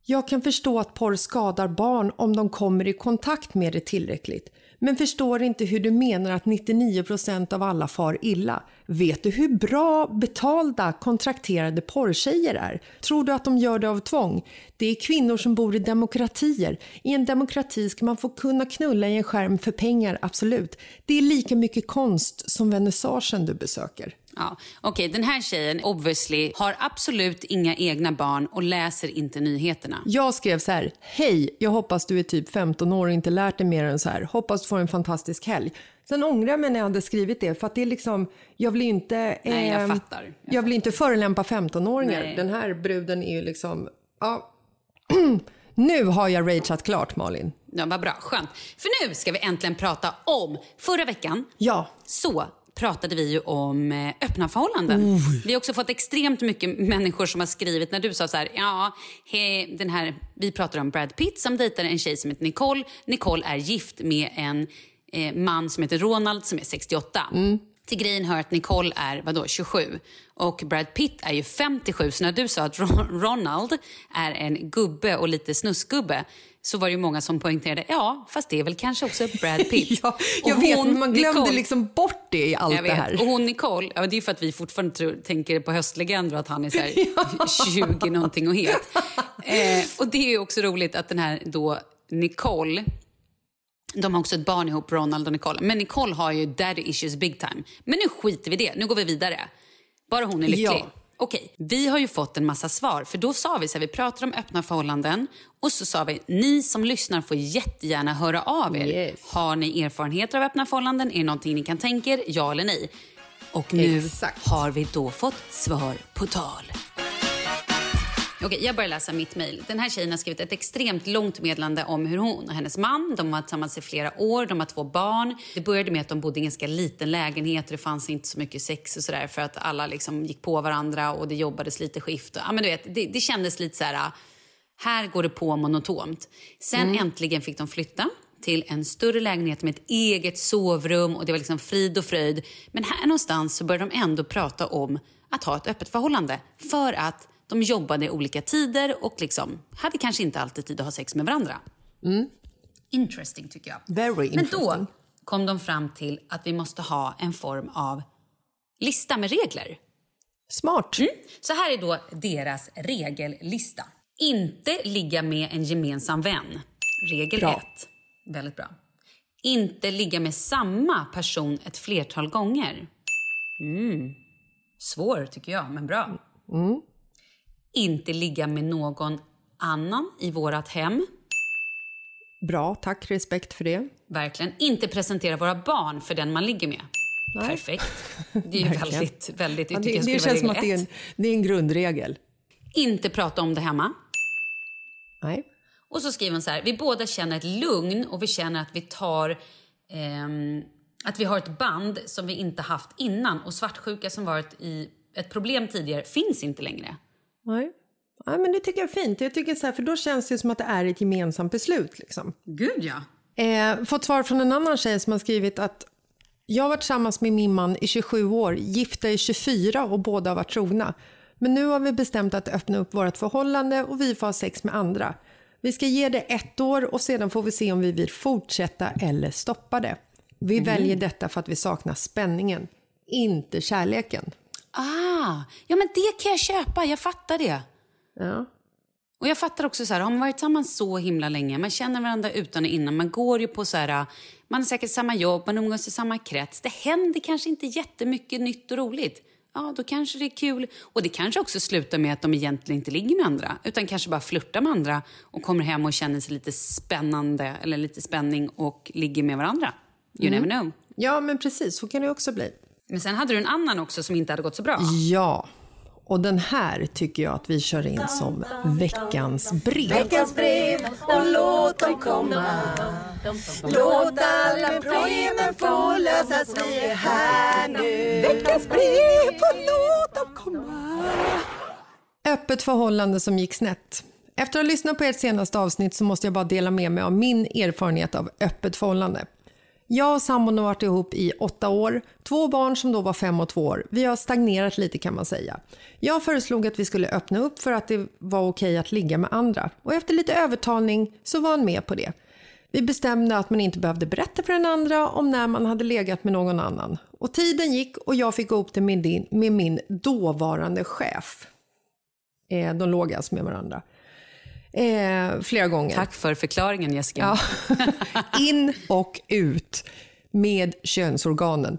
Jag kan förstå att porr skadar barn om de kommer i kontakt med det tillräckligt. Men förstår inte hur du menar att 99% av alla far illa. Vet du hur bra betalda kontrakterade porrtjejer är? Tror du att de gör det av tvång? Det är kvinnor som bor i demokratier. I en demokrati ska man få kunna knulla i en skärm för pengar, absolut. Det är lika mycket konst som vernissagen du besöker. Ja. Okej, den här tjejen obviously har absolut inga egna barn och läser inte nyheterna. Jag skrev så här, hej, jag hoppas du är typ 15 år och inte lärt dig mer än så här. Hoppas du får en fantastisk helg. Sen ångrar jag mig när jag hade skrivit det för att det är liksom, jag vill inte... Nej, jag ehm, fattar. Jag Jag, vill inte förolämpa 15-åringar. Nej. Den här bruden är ju liksom, ja. nu har jag rageat klart Malin. Ja, vad bra, skönt. För nu ska vi äntligen prata om... Förra veckan Ja. så pratade vi ju om eh, öppna förhållanden. Vi har också fått extremt mycket människor som har skrivit när du sa så här, ja, he, den här, vi pratar om Brad Pitt som dejtar en tjej som heter Nicole. Nicole är gift med en eh, man som heter Ronald som är 68. Till grejen hör att Nicole är vadå, 27 och Brad Pitt är ju 57. Så när du sa att Ron- Ronald är en gubbe och lite snusgubbe så var det ju många som poängterade, ja, fast det är väl kanske också Brad Pitt. ja jag Och vet, hon, man glömde Nicole- liksom bort det i allt det här. Och hon Nicole, ja, det är ju för att vi fortfarande tror, tänker på höstlegender att han är så här 20 någonting och het. Eh, och det är ju också roligt att den här då Nicole, de har också ett barn ihop, Ronald och Nicole. Men Nicole har ju daddy issues big time. Men nu skiter vi det, nu går vi vidare. Bara hon är lycklig. Ja. Okej, vi har ju fått en massa svar. För då sa vi så här, vi pratar om öppna förhållanden och så sa vi, ni som lyssnar får jättegärna höra av er. Yes. Har ni erfarenheter av öppna förhållanden? Är det någonting ni kan tänka er? Ja eller nej? Och nu Exakt. har vi då fått svar på tal. Okej, jag börjar läsa mitt mejl. Den här tjejen har skrivit ett extremt långt meddelande om hur hon och hennes man, de har tillsammans i flera år, de har två barn. Det började med att de bodde i en ganska liten lägenhet och det fanns inte så mycket sex och sådär för att alla liksom gick på varandra och det jobbades lite skift. Ja, men du vet, det, det kändes lite så här Här går det på monotont. Sen äntligen fick de flytta till en större lägenhet med ett eget sovrum och det var liksom frid och fröjd. Men här någonstans så började de ändå prata om att ha ett öppet förhållande för att de jobbade olika tider och liksom hade kanske inte alltid tid att ha sex med varandra. Interesting tycker jag. Very Men interesting. då kom de fram till att vi måste ha en form av lista med regler. Smart. Så här är då deras regellista. Inte ligga med en gemensam vän. Regel Bra. 1. Väldigt bra. Inte ligga med samma person ett flertal gånger. Mm. Svår tycker jag, men bra. Inte ligga med någon annan i vårat hem. Bra, tack. Respekt för det. Verkligen. Inte presentera våra barn för den man ligger med. Perfekt. Det är väldigt, väldigt... Ja, det det vara känns som att det är, en, det är en grundregel. Inte prata om det hemma. Nej. Och så skriver hon så här, vi båda känner ett lugn och vi känner att vi tar ehm, att vi har ett band som vi inte haft innan och svartsjuka som varit i ett problem tidigare finns inte längre. Nej. Nej, men det tycker jag är fint. Jag tycker så här, för då känns det som att det är ett gemensamt beslut. Liksom. Gud ja. Eh, fått svar från en annan tjej som har skrivit att jag har varit tillsammans med min man i 27 år, gifta i 24 och båda har varit trogna. Men nu har vi bestämt att öppna upp vårt förhållande och vi får ha sex med andra. Vi ska ge det ett år och sedan får vi se om vi vill fortsätta eller stoppa det. Vi väljer detta för att vi saknar spänningen, inte kärleken. Ah, ja men det kan jag köpa, jag fattar det. Ja. Och jag fattar också så här, har man varit tillsammans så himla länge, man känner varandra utan och innan, man går ju på så här, man har säkert samma jobb, man umgås i samma krets. Det händer kanske inte jättemycket nytt och roligt. Ja, då kanske det är kul. Och det kanske också slutar med att de egentligen inte ligger med andra, utan kanske bara flörtar med andra och kommer hem och känner sig lite spännande, eller lite spänning och ligger med varandra. You never know. ja, men precis, så kan det också bli. Men sen hade du en annan också som inte hade gått så bra. Ja, och den här tycker jag att vi kör in som veckans brev. Veckans brev och låt dem komma Låt alla problemen få lösas, vi är här nu Veckans brev och låt dem komma Öppet förhållande som gick snett. Efter att ha lyssnat på ert senaste avsnitt så måste jag bara dela med mig av min erfarenhet av öppet förhållande. Jag och sambon har varit ihop i åtta år, två barn som då var fem och två år. Vi har stagnerat lite kan man säga. Jag föreslog att vi skulle öppna upp för att det var okej att ligga med andra och efter lite övertalning så var han med på det. Vi bestämde att man inte behövde berätta för den andra om när man hade legat med någon annan. Och tiden gick och jag fick gå upp det med, din, med min dåvarande chef. Eh, de låg alltså med varandra. Eh, flera gånger. Tack för förklaringen Jessica. Ja. In och ut med könsorganen.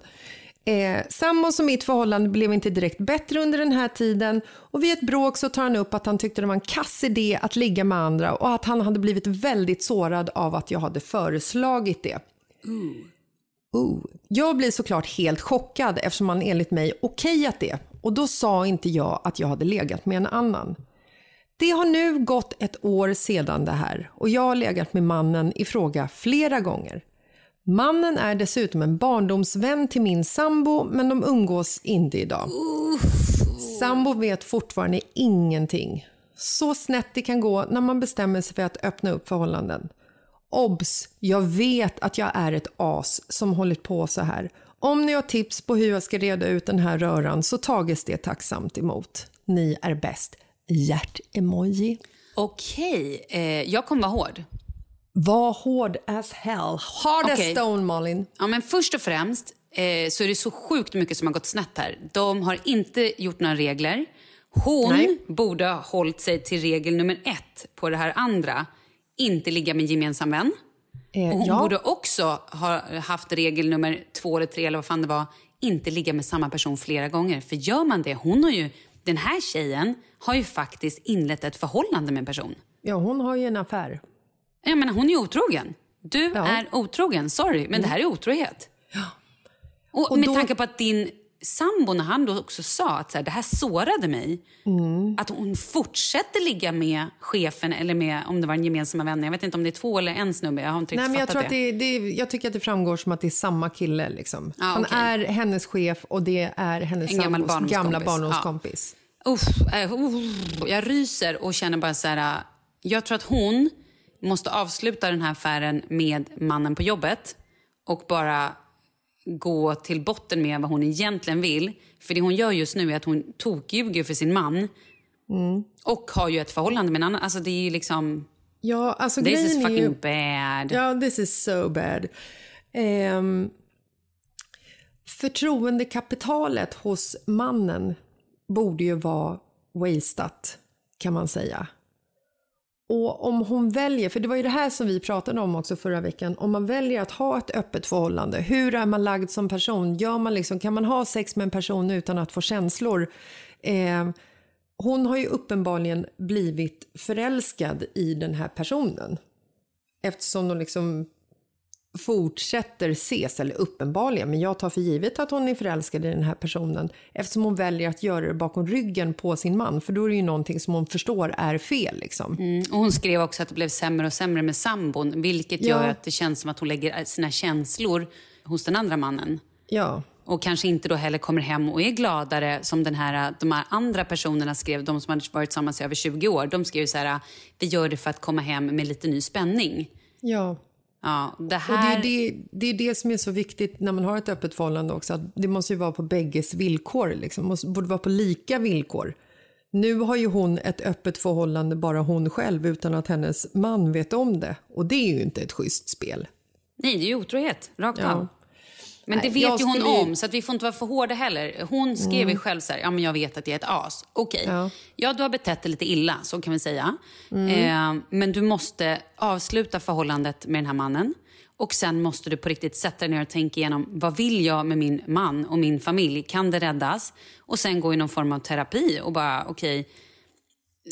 Eh, Sambons och mitt förhållande blev inte direkt bättre under den här tiden och vid ett bråk så tar han upp att han tyckte det var en kass idé att ligga med andra och att han hade blivit väldigt sårad av att jag hade föreslagit det. Oh. Jag blir såklart helt chockad eftersom han enligt mig okejat det och då sa inte jag att jag hade legat med en annan. Det har nu gått ett år sedan det här och jag har legat med mannen i fråga flera gånger. Mannen är dessutom en barndomsvän till min sambo men de umgås inte idag. Sambo vet fortfarande ingenting. Så snett det kan gå när man bestämmer sig för att öppna upp förhållanden. Obs! Jag vet att jag är ett as som hållit på så här. Om ni har tips på hur jag ska reda ut den här röran så tages det tacksamt emot. Ni är bäst. Hjärt-emoji. Okej, eh, jag kommer vara hård. Var hård as hell. Hard as Okej. stone, Malin. Ja, men först och främst eh, så är det så sjukt mycket som har gått snett här. De har inte gjort några regler. Hon Nej. borde ha hållit sig till regel nummer ett på det här andra. Inte ligga med gemensam vän. Eh, Och hon ja. borde också ha haft regel nummer två eller tre eller vad fan det var. Inte ligga med samma person flera gånger. För gör man det, hon har ju, den här tjejen har ju faktiskt inlett ett förhållande med en person. ja, hon har ju en affär. Jag menar, hon är otrogen. Du Ja. Mm. är otrogen, sorry, men det här är otrohet. Och, Och med då- tanke på att din sambo, när han då också sa att så här, det här sårade mig, Mm. att hon fortsätter ligga med chefen eller med, om det var en gemensamma vän, jag vet inte om det är två eller en snubbe, jag har inte Nej, men jag, tror att det. det, det, jag tycker att det framgår som att det är samma kille. Liksom. Ja, Han är hennes chef och det är hennes En sambos gamla barndomskompis. barndomskompis. Uff, eh, uff, jag ryser och känner bara så här, Jag tror att hon måste avsluta den här affären med mannen på jobbet och bara gå till botten med vad hon egentligen vill. För det hon gör just nu är att hon tokljuger för sin man. Och har ju ett förhållande med en annan. Alltså det är ju liksom... Ja, alltså This is fucking ju... bad. Ja, this is so bad. Um, förtroendekapitalet hos mannen borde ju vara wasted, kan man säga. Och om hon väljer, för det var ju det här som vi pratade om också förra veckan, om man väljer att ha ett öppet förhållande, hur är man lagd som person? Gör man liksom, kan man ha sex med en person utan att få känslor? Eh, hon har ju uppenbarligen blivit förälskad i den här personen. Eftersom de liksom fortsätter ses, eller uppenbarligen, men jag tar för givet att hon är förälskad i den här personen eftersom hon väljer att göra det bakom ryggen på sin man, för då är det ju någonting som hon förstår är fel. Liksom. Mm. Och hon skrev också att det blev sämre och sämre med sambon vilket Ja. gör att det känns som att hon lägger sina känslor hos den andra mannen. Ja. Och kanske inte då heller kommer hem och är gladare som den här, de här andra personerna skrev, de som hade varit tillsammans i över 20 år. De skrev så här, vi gör det för att komma hem med lite ny spänning. Ja. Ja, det Och här... det, är det, det är det som är så viktigt när man har ett öppet förhållande också. Att det måste ju vara på bägges villkor. Liksom. måste, borde vara på lika villkor. Nu har ju hon ett öppet förhållande, bara hon själv, utan att hennes man vet om det. Och det är ju inte ett schysst spel. Nej, det är ju otrohet. Rakt Ja. Men det vet jag ju hon skulle ju- om, så att vi får inte vara för hårda heller. Hon skrev ju Mm. själv så här, ja men jag vet att jag är ett as. Okej, Ja. ja. du har betett dig lite illa, så kan vi säga. Mm. Eh, men du måste avsluta förhållandet med den här mannen. Och sen måste du på riktigt sätta dig ner och tänka igenom, vad vill jag med min man och min familj? Kan det räddas? Och sen gå i någon form av terapi och bara, okej,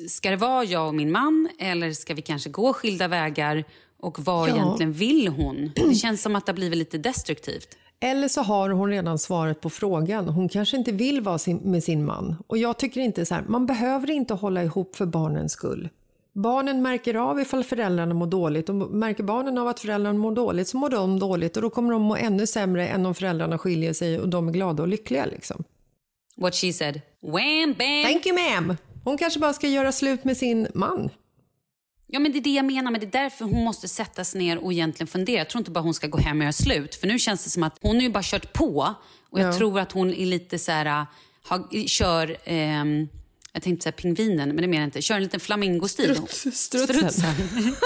ska det vara jag och min man eller ska vi kanske gå skilda vägar? Och vad Ja. egentligen vill hon? Det känns som att det har blivit lite destruktivt. Eller så har hon redan svaret på frågan. Hon kanske inte vill vara sin, med sin man. Och jag tycker inte så här, man behöver inte hålla ihop för barnens skull. Barnen märker av ifall föräldrarna mår dåligt och märker barnen av att föräldrarna mår dåligt så mår de dåligt och då kommer de må ännu sämre än om föräldrarna skiljer sig och de är glada och lyckliga. Liksom. What she said. Wham, bam! Thank you ma'am! Hon kanske bara ska göra slut med sin man. Ja, men det är det jag menar. Men det är därför hon måste sätta sig ner och egentligen fundera. Jag tror inte bara hon ska gå hem och göra slut. För nu känns det som att hon har ju bara kört på. Och jag Ja. tror att hon är lite så här... äh, Har, kör... ehm, jag tänkte säga pingvinen, men det menar jag inte. Kör en liten flamingostil. Struts- strutsen.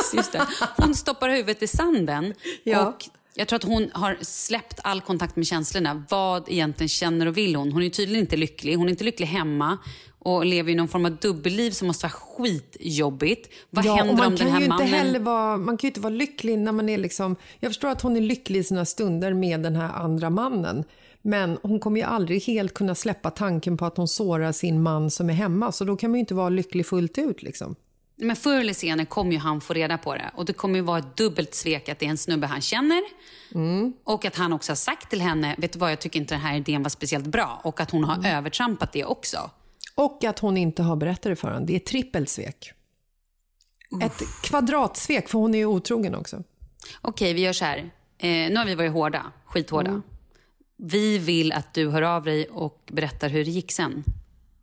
Strutsen. Hon stoppar huvudet i sanden. Ja. Och jag tror att hon har släppt all kontakt med känslorna. Vad egentligen känner och vill hon? Hon är tydligen inte lycklig. Hon är inte lycklig hemma och lever i någon form av dubbelliv som måste vara skitjobbigt. Vad ja, händer om den här mannen... heller vara, man kan ju inte vara lycklig när man är liksom... Jag förstår att hon är lycklig i sina stunder med den här andra mannen. Men hon kommer ju aldrig helt kunna släppa tanken på att hon sårar sin man som är hemma. Så då kan man ju inte vara lycklig fullt ut liksom. Men förr eller senare kommer ju han få reda på det. Och det kommer ju vara ett dubbelt svek att det är en snubbe han känner. Mm. Och att han också har sagt till henne, vet du vad, jag tycker inte den här idén var speciellt bra. Och att hon har Mm. övertrampat det också. Och att hon inte har berättat det för honom. Det är trippelsvek. Ett kvadratsvek, för hon är ju otrogen också. Okej, vi gör så här. Eh, nu har vi varit hårda, skithårda. Mm. Vi vill att du hör av dig och berättar hur det gick sen.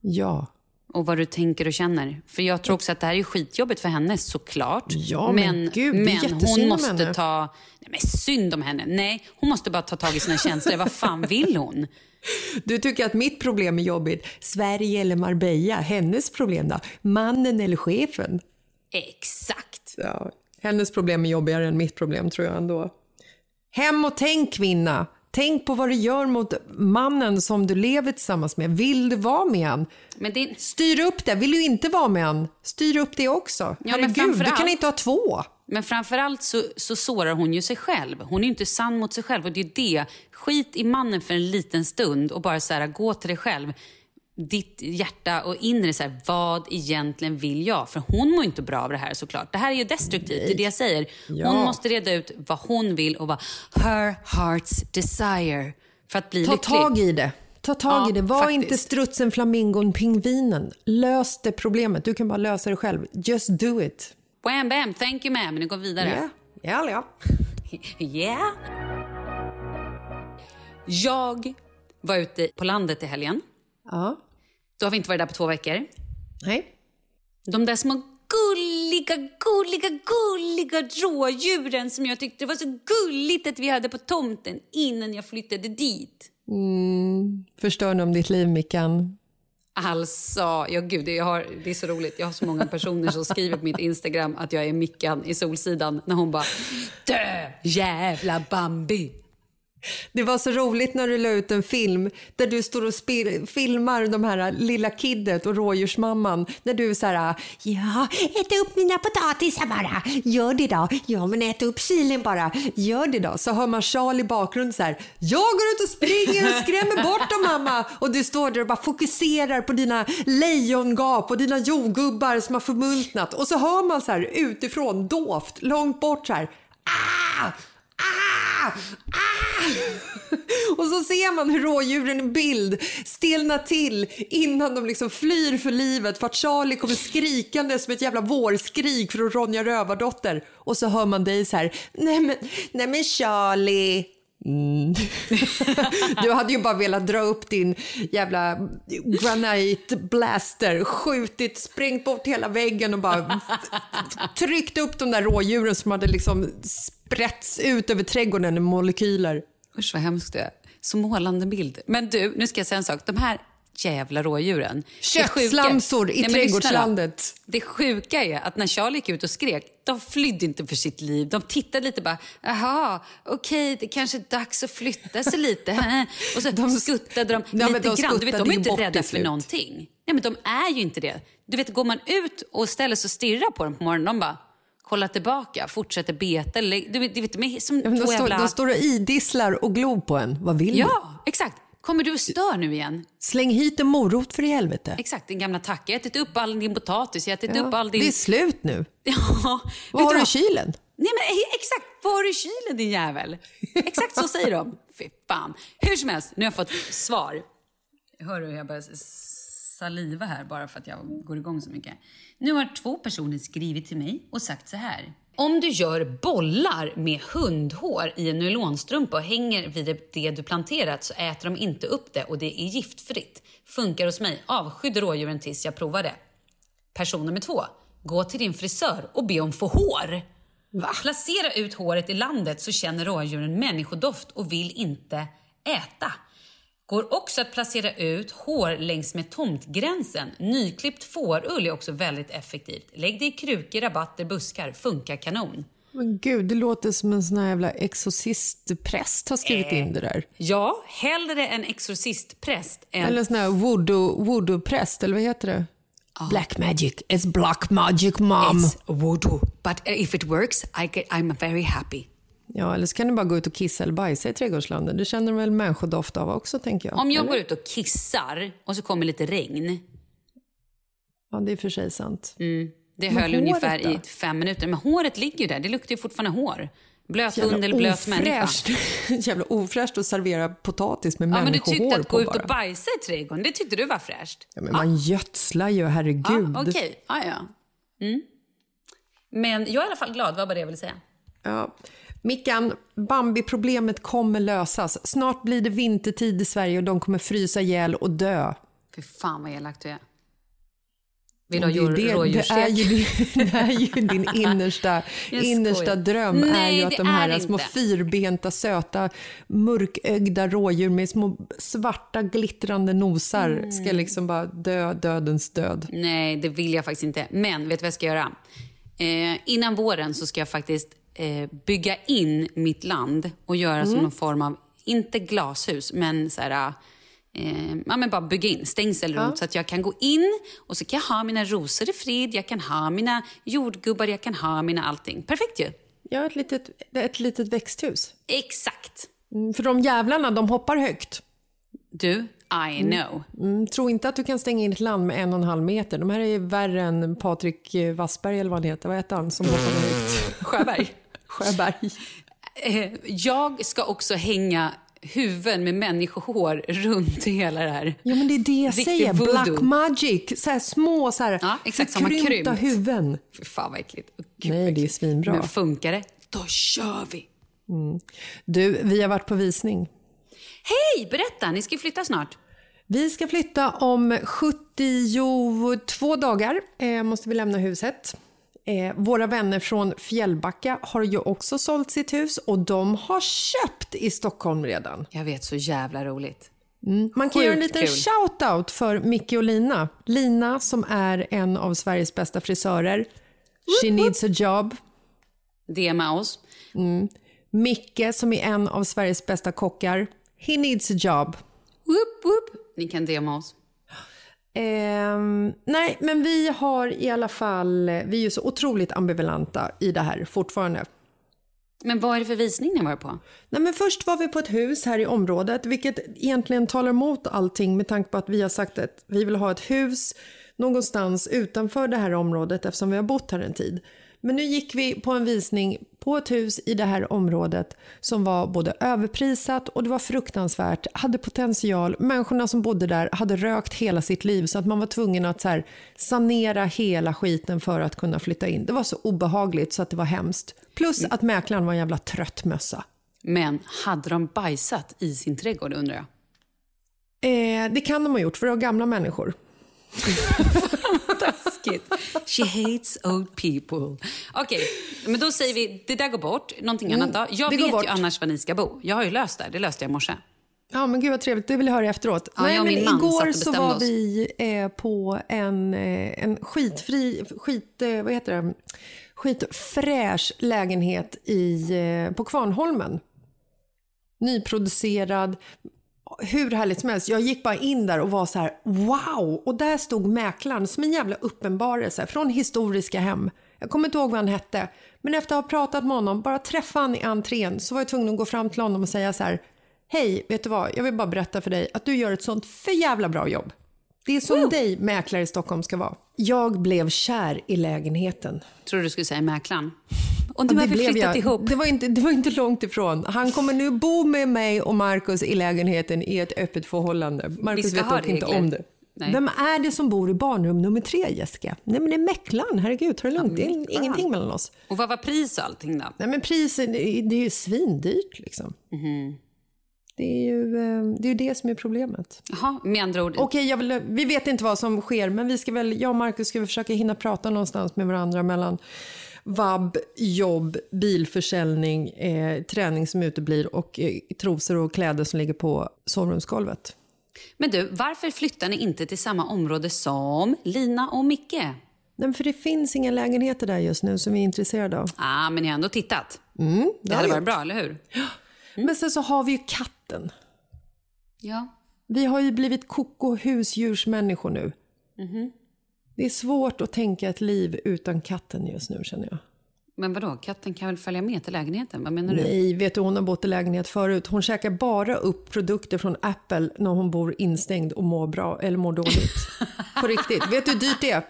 Ja. Och vad du tänker och känner. För jag tror också att det här är skitjobbigt för henne såklart. Ja, men gud, det är men hon måste henne. ta... Nej, men synd om henne. Nej, hon måste bara ta tag i sina känslor. vad fan vill hon? Du tycker att mitt problem är jobbigt. Sverige eller Marbella? Hennes problem då? Mannen eller chefen? Exakt. Ja, hennes problem är jobbigare än mitt problem tror jag ändå. Hem och tänk kvinna. Tänk på vad du gör mot mannen som du lever tillsammans med. Vill du vara med han? Men det... Styr upp det. Vill du inte vara med han? Styr upp det också. men Herregud, du kan inte ha två. Men framförallt så, så sårar hon ju sig själv. Hon är ju inte sann mot sig själv. Och det är det. Skit i mannen för en liten stund och bara så här, gå till dig själv. Ditt hjärta och inre, så här, vad egentligen vill jag? För hon mår inte bra av det här såklart. Det här är ju destruktivt, det är det jag säger. Ja. Hon måste reda ut vad hon vill och vad her heart's desire för att bli Ta lycklig. tag i det. Ta tag Ja, i det. Var faktiskt. inte strutsen, flamingon, pingvinen. Lös det problemet. Du kan bara lösa det själv. Just do it. Bam, bam, thank you ma'am. Nu går vi vidare. Ja, ja. Yeah. Jag var ute på landet i helgen. Ja. Då har vi inte varit där på två veckor. Nej. De där små gulliga, gulliga, gulliga rådjuren som jag tyckte var så gulligt att vi hade på tomten innan jag flyttade dit. Mm. Förstör om ditt liv, Mickan? Alltså, ja gud, jag har, det är så roligt. Jag har så många personer som skriver på mitt Instagram att jag är Mickan i Solsidan när hon bara Dö, jävla Bambi! Det var så roligt när du la ut en film där du står och filmar de här lilla kiddet och rådjursmamman. När du är så här, ja, ät upp mina potatisar bara. Gör det då. Ja, men ät upp chilin bara. Gör det då. Så hör man Charlie i bakgrunden så här, jag går ut och springer och skrämmer bort dem mamma. Och du står där och bara fokuserar på dina lejongap och dina jordgubbar som har förmultnat. Och så hör man så här utifrån, dovt, långt bort så här, ah! Ah! Ah! Och så ser man hur rådjuren i bild stelnar till innan de liksom flyr för livet för att Charlie kommer skrikande som ett jävla vårskrik från Ronja Rövardotter. Och så hör man dig så här, nej men, nej men Charlie. Mm. Du hade ju bara velat dra upp din jävla granite blaster, skjutit, sprängt bort hela väggen och bara tryckt upp de där rådjuren som hade liksom sprätts ut över trädgården i molekyler. Usch vad hemskt det är. Så målande bild. Men du, nu ska jag säga en sak. De här jävla rådjuren. Köttslamsor i Nej, trädgårdslandet. Det sjuka är att när Charlie gick ut och skrek, de flydde inte för sitt liv. De tittade lite bara, jaha, okej, det kanske är dags att flytta sig lite. och så De- skuttade de Ja, lite de grann. Du vet, de är inte rädda för någonting. Nej, men de är ju inte det. Du vet, går man ut och ställer sig och stirrar på dem på morgonen, de bara kollar tillbaka, fortsätter beta. Du du vet, de är som Ja, står, jävla... de står och idisslar och glor på en. Vad vill du? Ja, exakt. Kommer du och stör nu igen? Släng hit en morot för i helvete. Exakt, din gamla tacka. Jag har ätit upp all din potatis, jag har Ja, upp all din... Det är slut nu. Ja, Vad har du du i kylen? Nej men eh, exakt, vad har du i kylen din jävel? Exakt så säger de. Fy fan. Hur som helst, nu har jag fått svar. Hör du hur jag börjar saliva här bara för att jag går igång så mycket. Nu har två personer skrivit till mig och sagt så här. Om du gör bollar med hundhår i en nylonstrumpa och hänger vid det- det du planterat så äter de inte upp det och det är giftfritt. Funkar hos mig. Avskydde rådjuren tills jag provade. Person nummer två. Gå till din frisör och be om få hår. Placera ut håret i landet så känner rådjuren människodoft och vill inte äta. Går också att placera ut hår längs med tomtgränsen. Nyklippt fårull är också väldigt effektivt. Lägg det i krukor, rabatter, buskar. Funkar kanon. Men gud, det låter som en sån här jävla exorcistpräst har skrivit in det där. Ja, hellre en exorcistpräst än... Eller en sån här voodoo, voodoo-präst, eller vad heter det? Black magic is black magic mom. It's voodoo. But if it works, I get, I'm very happy. Ja, eller så kan du bara gå ut och kissa eller bajsa i trädgårdslandet. Det känner väl människodoft av också, tänker jag. Om jag eller? går ut och kissar och så kommer lite regn. Ja, det är för sig sant. Mm, det Men höll ungefär då? i fem minuter. Men håret ligger ju där. Det luktar ju fortfarande hår. Blöt hund eller blöt människa. ofräscht. Jävla ofräscht att servera potatis med Ja, men du människohår tyckte att på gå ut bara. och bajsa i trädgården, det tyckte du var fräscht? Ja, men man gödslar ju, herregud. Ja, Okej, ja, ja. Mm. Men jag är i alla fall glad, vad var det jag ville säga. Ja. Mickan, Bambi-problemet kommer lösas. Snart blir det vintertid i Sverige och de kommer frysa ihjäl och dö. Fy fan vad elakt du är. Vill du ha är, det, det, är ju, det är ju din innersta, innersta dröm. är Nej, ju att de här är små inte. fyrbenta, söta, mörkögda rådjur med små svarta glittrande nosar Mm. ska liksom bara dö dödens död. Nej, det vill jag faktiskt inte. Men vet du vad jag ska göra? Eh, innan våren så ska jag faktiskt eh, bygga in mitt land och göra som Mm. någon form av, inte glashus, men så här, eh, ja, men bara bygga in stängsel runt så att jag kan gå in och så kan jag ha mina rosor i frid, jag kan ha mina jordgubbar, jag kan ha mina allting. Perfekt ju. Ja, ett litet, ett litet växthus. Exakt. Mm, För de jävlarna, de hoppar högt. Du, I know. Mm, tro inte att du kan stänga in ett land med en och en halv meter. De här är värre än Patrik Wassberg eller vad han heter. Vad heter han som hoppade högt? Sjöberg. Sjöberg. Eh, jag ska också hänga huvuden med människohår runt hela det här. Ja, men det är det jag Riktig säger. voodoo. Black magic. Så här små, så här, Ja, exakt, som huvuden. Fy fan vad äckligt. Gud, Nej, det är svinbra. Men funkar det? Då kör vi! Du, vi har varit på visning. Hej, berätta! Ni ska flytta snart. Vi ska flytta om 72 dagar. Eh, måste vi lämna huset. Eh, våra vänner från Fjällbacka har ju också sålt sitt hus och de har köpt i Stockholm redan. Jag vet, så jävla roligt. Mm. Man kan göra en liten shout-out för Micke och Lina. Lina som är en av Sveriges bästa frisörer. She needs a job. DMa oss. Micke som är en av Sveriges bästa kockar. He needs a job. Whoop, whoop. Ni kan DMa oss. Ehm, nej, men vi har i alla fall, vi är ju så otroligt ambivalenta i det här fortfarande. Men vad är det för visning ni var på? Nej, men först var vi på ett hus här i området, vilket egentligen talar emot allting med tanke på att vi har sagt att vi vill ha ett hus någonstans utanför det här området eftersom vi har bott här en tid. Men nu gick vi på en visning på ett hus i det här området som var både överprisat och det var fruktansvärt, hade potential. Människorna som bodde där hade rökt hela sitt liv så att man var tvungen att så sanera hela skiten för att kunna flytta in. Det var så obehagligt så att det var hemskt. Plus att mäklaren var en jävla trött mössa. Men hade de bajsat i sin trädgård undrar jag? Eh, det kan de ha gjort för det var gamla människor. Taskigt. She hates old people. Okej, men då säger vi det där går bort. Någonting annat då? Jag det går vet bort. ju annars var ni ska bo. Jag har ju löst det. Det löste jag i morse. Ja men gud vad trevligt, det vill jag höra efteråt. Ja, Nej, jag men igår så var oss. vi eh, på en, eh, en skitfri, skit, eh, vad heter det? skitfräsch lägenhet i, eh, på Kvarnholmen. Nyproducerad, hur härligt som helst. Jag gick bara in där och var så här wow! Och där stod mäklaren som en jävla uppenbarelse från historiska hem. Jag kommer inte ihåg vad han hette, men efter att ha pratat med honom, bara träffa honom i entrén, så var jag tvungen att gå fram till honom och säga så här Hej, vet du vad? Jag vill bara berätta för dig att du gör ett sånt för jävla bra jobb. Det är som dig mäklare i Stockholm ska vara. Jag blev kär i lägenheten. Tror du skulle säga mäklaren. Och nu Ja, har vi flyttat ihop. Det var, inte, det var inte långt ifrån. Han kommer nu bo med mig och Markus i lägenheten i ett öppet förhållande. Markus vet dock inte om det. Nej. Vem är det som bor i barnrum nummer tre, Jessica? Nej, men det är mäklaren. Herregud, ta det lugnt. det är ingenting mellan oss. Och vad var pris och allting då? Nej, men priset, det är ju svindyrt liksom. Mhm. Det är ju eh, det, är ju det som är problemet. Jaha, med andra ord. Okej, vill, vi vet inte vad som sker, men vi ska väl, jag och Markus ska försöka hinna prata någonstans med varandra mellan vab, jobb, bilförsäljning, eh, träning som uteblir och eh, trosor och kläder som ligger på sovrumsgolvet. Men du, varför flyttar ni inte till samma område som Lina och Micke? Nej, för det finns inga lägenheter där just nu som vi är intresserade av. Ah, men ni har ändå tittat. Mm, Det har hade varit bra, eller hur? Men sen så har vi ju katten. Ja. Vi har ju blivit koko husdjursmänniskor nu. Det är svårt att tänka ett liv utan katten just nu känner jag. Men vadå, katten kan väl följa med till lägenheten? Vad menar du? Nej, vet du, hon har bott i lägenhet förut. Hon käkar bara upp produkter från Apple när hon bor instängd och mår bra eller mår dåligt. På riktigt. Vet du hur dyrt det är?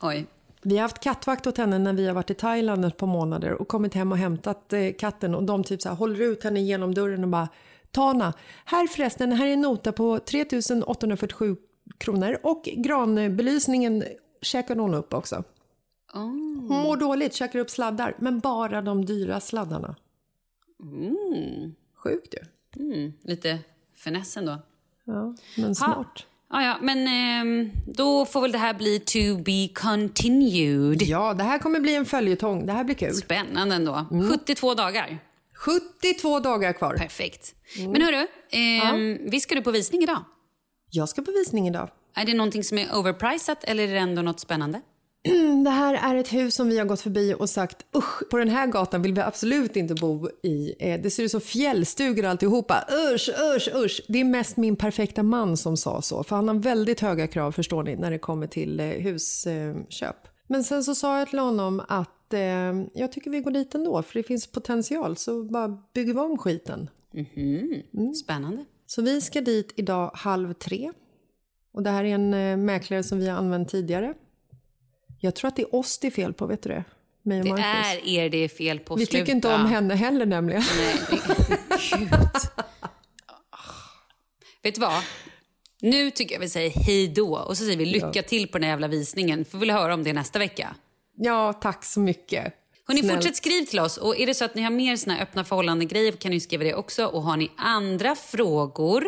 Oj. Vi har haft kattvakt åt henne när vi har varit i Thailand ett par månader och kommit hem och hämtat eh, katten och de typ så här håller ut henne genom dörren och bara Tana, här förresten, här är en nota på 3847 kronor och granbelysningen käkade hon upp också. Hon mår dåligt, käkar upp sladdar, men bara de dyra sladdarna. Mm. Sjukt ju. Mm. Lite finessen då. Ja, men smart. Ja, ja, men ehm, då får väl det här bli to be continued. Ja, det här kommer bli en följetong. Det här blir kul. Spännande ändå. Mm. 72 dagar. 72 dagar kvar. Perfekt. Mm. Men hörru, ehm, visst ska du på visning idag? Jag ska på visning idag. Är det någonting som är overpriced eller är det ändå något spännande? Det här är ett hus som vi har gått förbi och sagt usch, på den här gatan vill vi absolut inte bo i. Eh, Det ser ut som fjällstugor alltihopa. Usch, usch, usch. Det är mest min perfekta man som sa så. För han har väldigt höga krav förstår ni när det kommer till eh, husköp. Men sen så sa jag till honom att eh, jag tycker vi går dit ändå för det finns potential så bara bygger vi om skiten. Mhm. Spännande. Så vi ska dit idag halv tre. Och det här är en eh, mäklare som vi har använt tidigare. Jag tror att det är oss det är fel på, vet du det? Mig och Det Marcus. är er det är fel på. Vi tycker inte om henne heller nämligen. Nej, det, gud. Vet du vad? Nu tycker jag vi säger hej då och så säger vi lycka till på den här jävla visningen. Får vi höra om det nästa vecka. Ja, tack så mycket. Hörrni, fortsätt skriv till oss. Och är det så att ni har mer såna öppna förhållanden grejer kan ni skriva det också. Och har ni andra frågor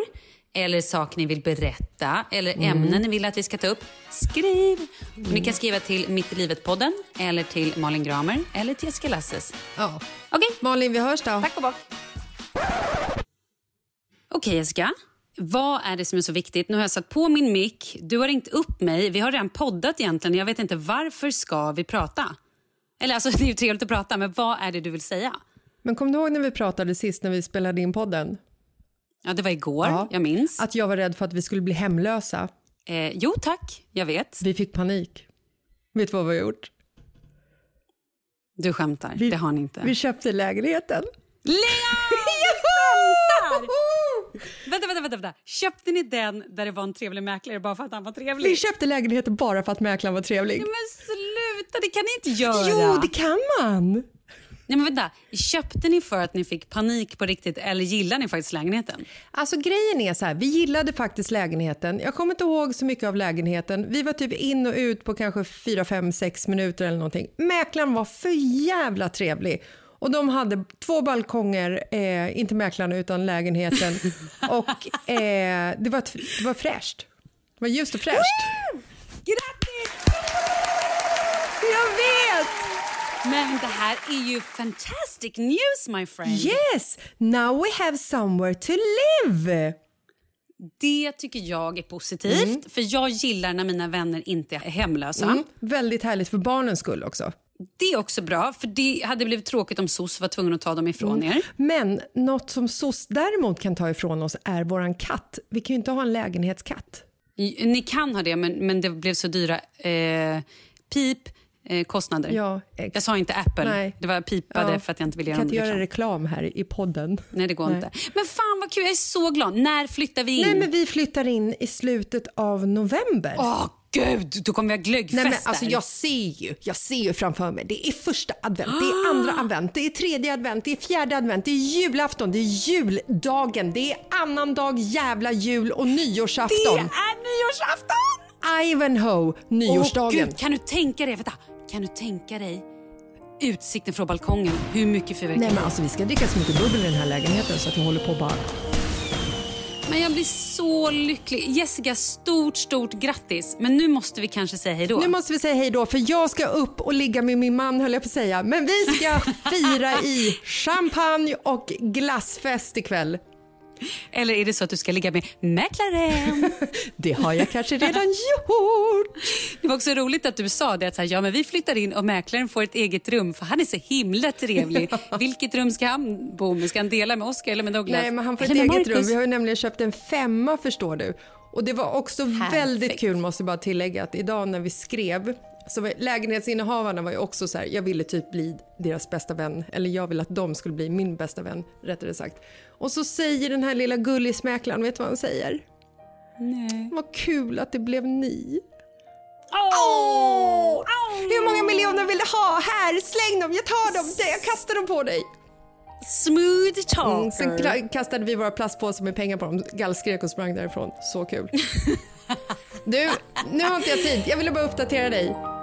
eller saker ni vill berätta eller Mm. ämnen ni vill att vi ska ta upp, skriv. Och ni kan skriva till Mitt i livet-podden eller till Malin Gramer eller till Jessica Lasses. Ja. Okej, Malin, vi hörs då. tack och bock. Okej Jessica, vad är det som är så viktigt? Nu har jag satt på min mick, du har ringt upp mig, vi har redan poddat egentligen. Jag vet inte varför ska vi prata? Eller alltså det är ju trevligt att prata, men vad är det du vill säga? Men kom du ihåg när vi pratade sist när vi spelade in podden? Ja, det var igår, Ja. jag minns. Att jag var rädd för att vi skulle bli hemlösa. Eh, jo tack, jag vet. Vi fick panik. Vet du vad vi har gjort? Du skämtar, Vi- det har ni inte. Vi köpte lägenheten. Lea! Vänta, vänta, vänta, vänta. Köpte ni den där det var en trevlig mäklare bara för att han var trevlig? Vi köpte lägenheten bara för att mäklaren var trevlig. Nej, men sluta, det kan ni inte göra. Jo, det kan man! Nej, men vänta. Köpte ni för att ni fick panik på riktigt eller gillar ni faktiskt lägenheten? Alltså grejen är så här, vi gillade faktiskt lägenheten. Jag kommer inte ihåg så mycket av lägenheten. Vi var typ in och ut på kanske 4, 5, 6 minuter eller någonting. Mäklaren var för jävla trevlig. Och de hade två balkonger, eh, inte mäklarna utan lägenheten. och eh, det, var, det var fräscht. Det var ljust och fräscht. Grattis! Jag vet! Men det här är ju fantastic news my friend. Yes! Now we have somewhere to live! Det tycker jag är positivt för jag gillar när mina vänner inte är hemlösa. Mm. Väldigt härligt för barnens skull också. Det är också bra för det hade blivit tråkigt om SOS var tvungen att ta dem ifrån er. Men något som SOS däremot kan ta ifrån oss är våran katt. Vi kan ju inte ha en lägenhetskatt. Ni kan ha det, men, men det blev så dyra eh, pip, kostnader. Ja, jag sa inte Apple, Nej. det var pipade Ja. för att jag inte ville kan göra inte någon göra reklam. här i podden. Nej, det går Nej. inte. Men fan vad kul, jag är så glad. När flyttar vi in? Nej, men vi flyttar in i slutet av november. Åh gud, då kommer vi ha glöggfest Nej, men alltså, jag ser ju jag ser ju framför mig. Det är första advent, det är andra advent, det är tredje advent, det är fjärde advent, det är julafton, det är juldagen, det är annandag jävla jul och Det nyårsafton. är nyårsafton! Ivanhoe, nyårsdagen. Åh, Gud, kan du tänka dig, vänta, kan du tänka dig utsikten från balkongen, hur mycket fyrverkerier? Nej men alltså vi ska dricka så mycket bubbel i den här lägenheten så att jag håller på bara... Men jag blir så lycklig. Jessica, stort, stort grattis. Men nu måste vi kanske säga hej då. Nu måste vi säga hej då för jag ska upp och ligga med min man höll jag på att säga. Men vi ska fira i champagne och glassfest ikväll. Eller är det så att du ska ligga med mäklaren? Det har jag kanske redan gjort. Det var också roligt att du sa det att så här, ja, men vi flyttar in och mäklaren får ett eget rum för han är så himla trevlig. Vilket rum ska han bo med? Ska han dela med Oscar eller med Douglas? Nej men han får ett eller eget rum. Vi har ju nämligen köpt en femma förstår du. Och det var också väldigt kul måste jag bara tillägga att idag när vi skrev så var lägenhetsinnehavarna var ju också så här, jag ville typ bli deras bästa vän, eller jag ville att de skulle bli min bästa vän, rättare sagt. Och så säger den här lilla gullismäklaren, vet du vad han säger? Nej. Vad kul att det blev ni. Åh! Hur många miljoner vill du ha? Här, släng dem, jag tar dem, jag kastar dem på dig. Smooth talker. Mm, sen kastade vi våra plastpåsar med pengar på dem, gallskrek och sprang därifrån. Så kul. Du, nu har inte jag tid. Jag ville bara uppdatera dig.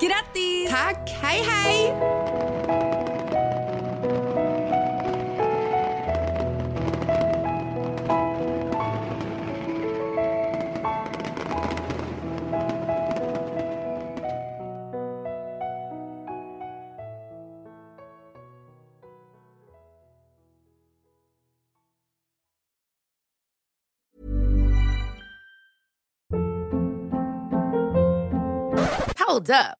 Grattis! Tack, hej hej! Hold up.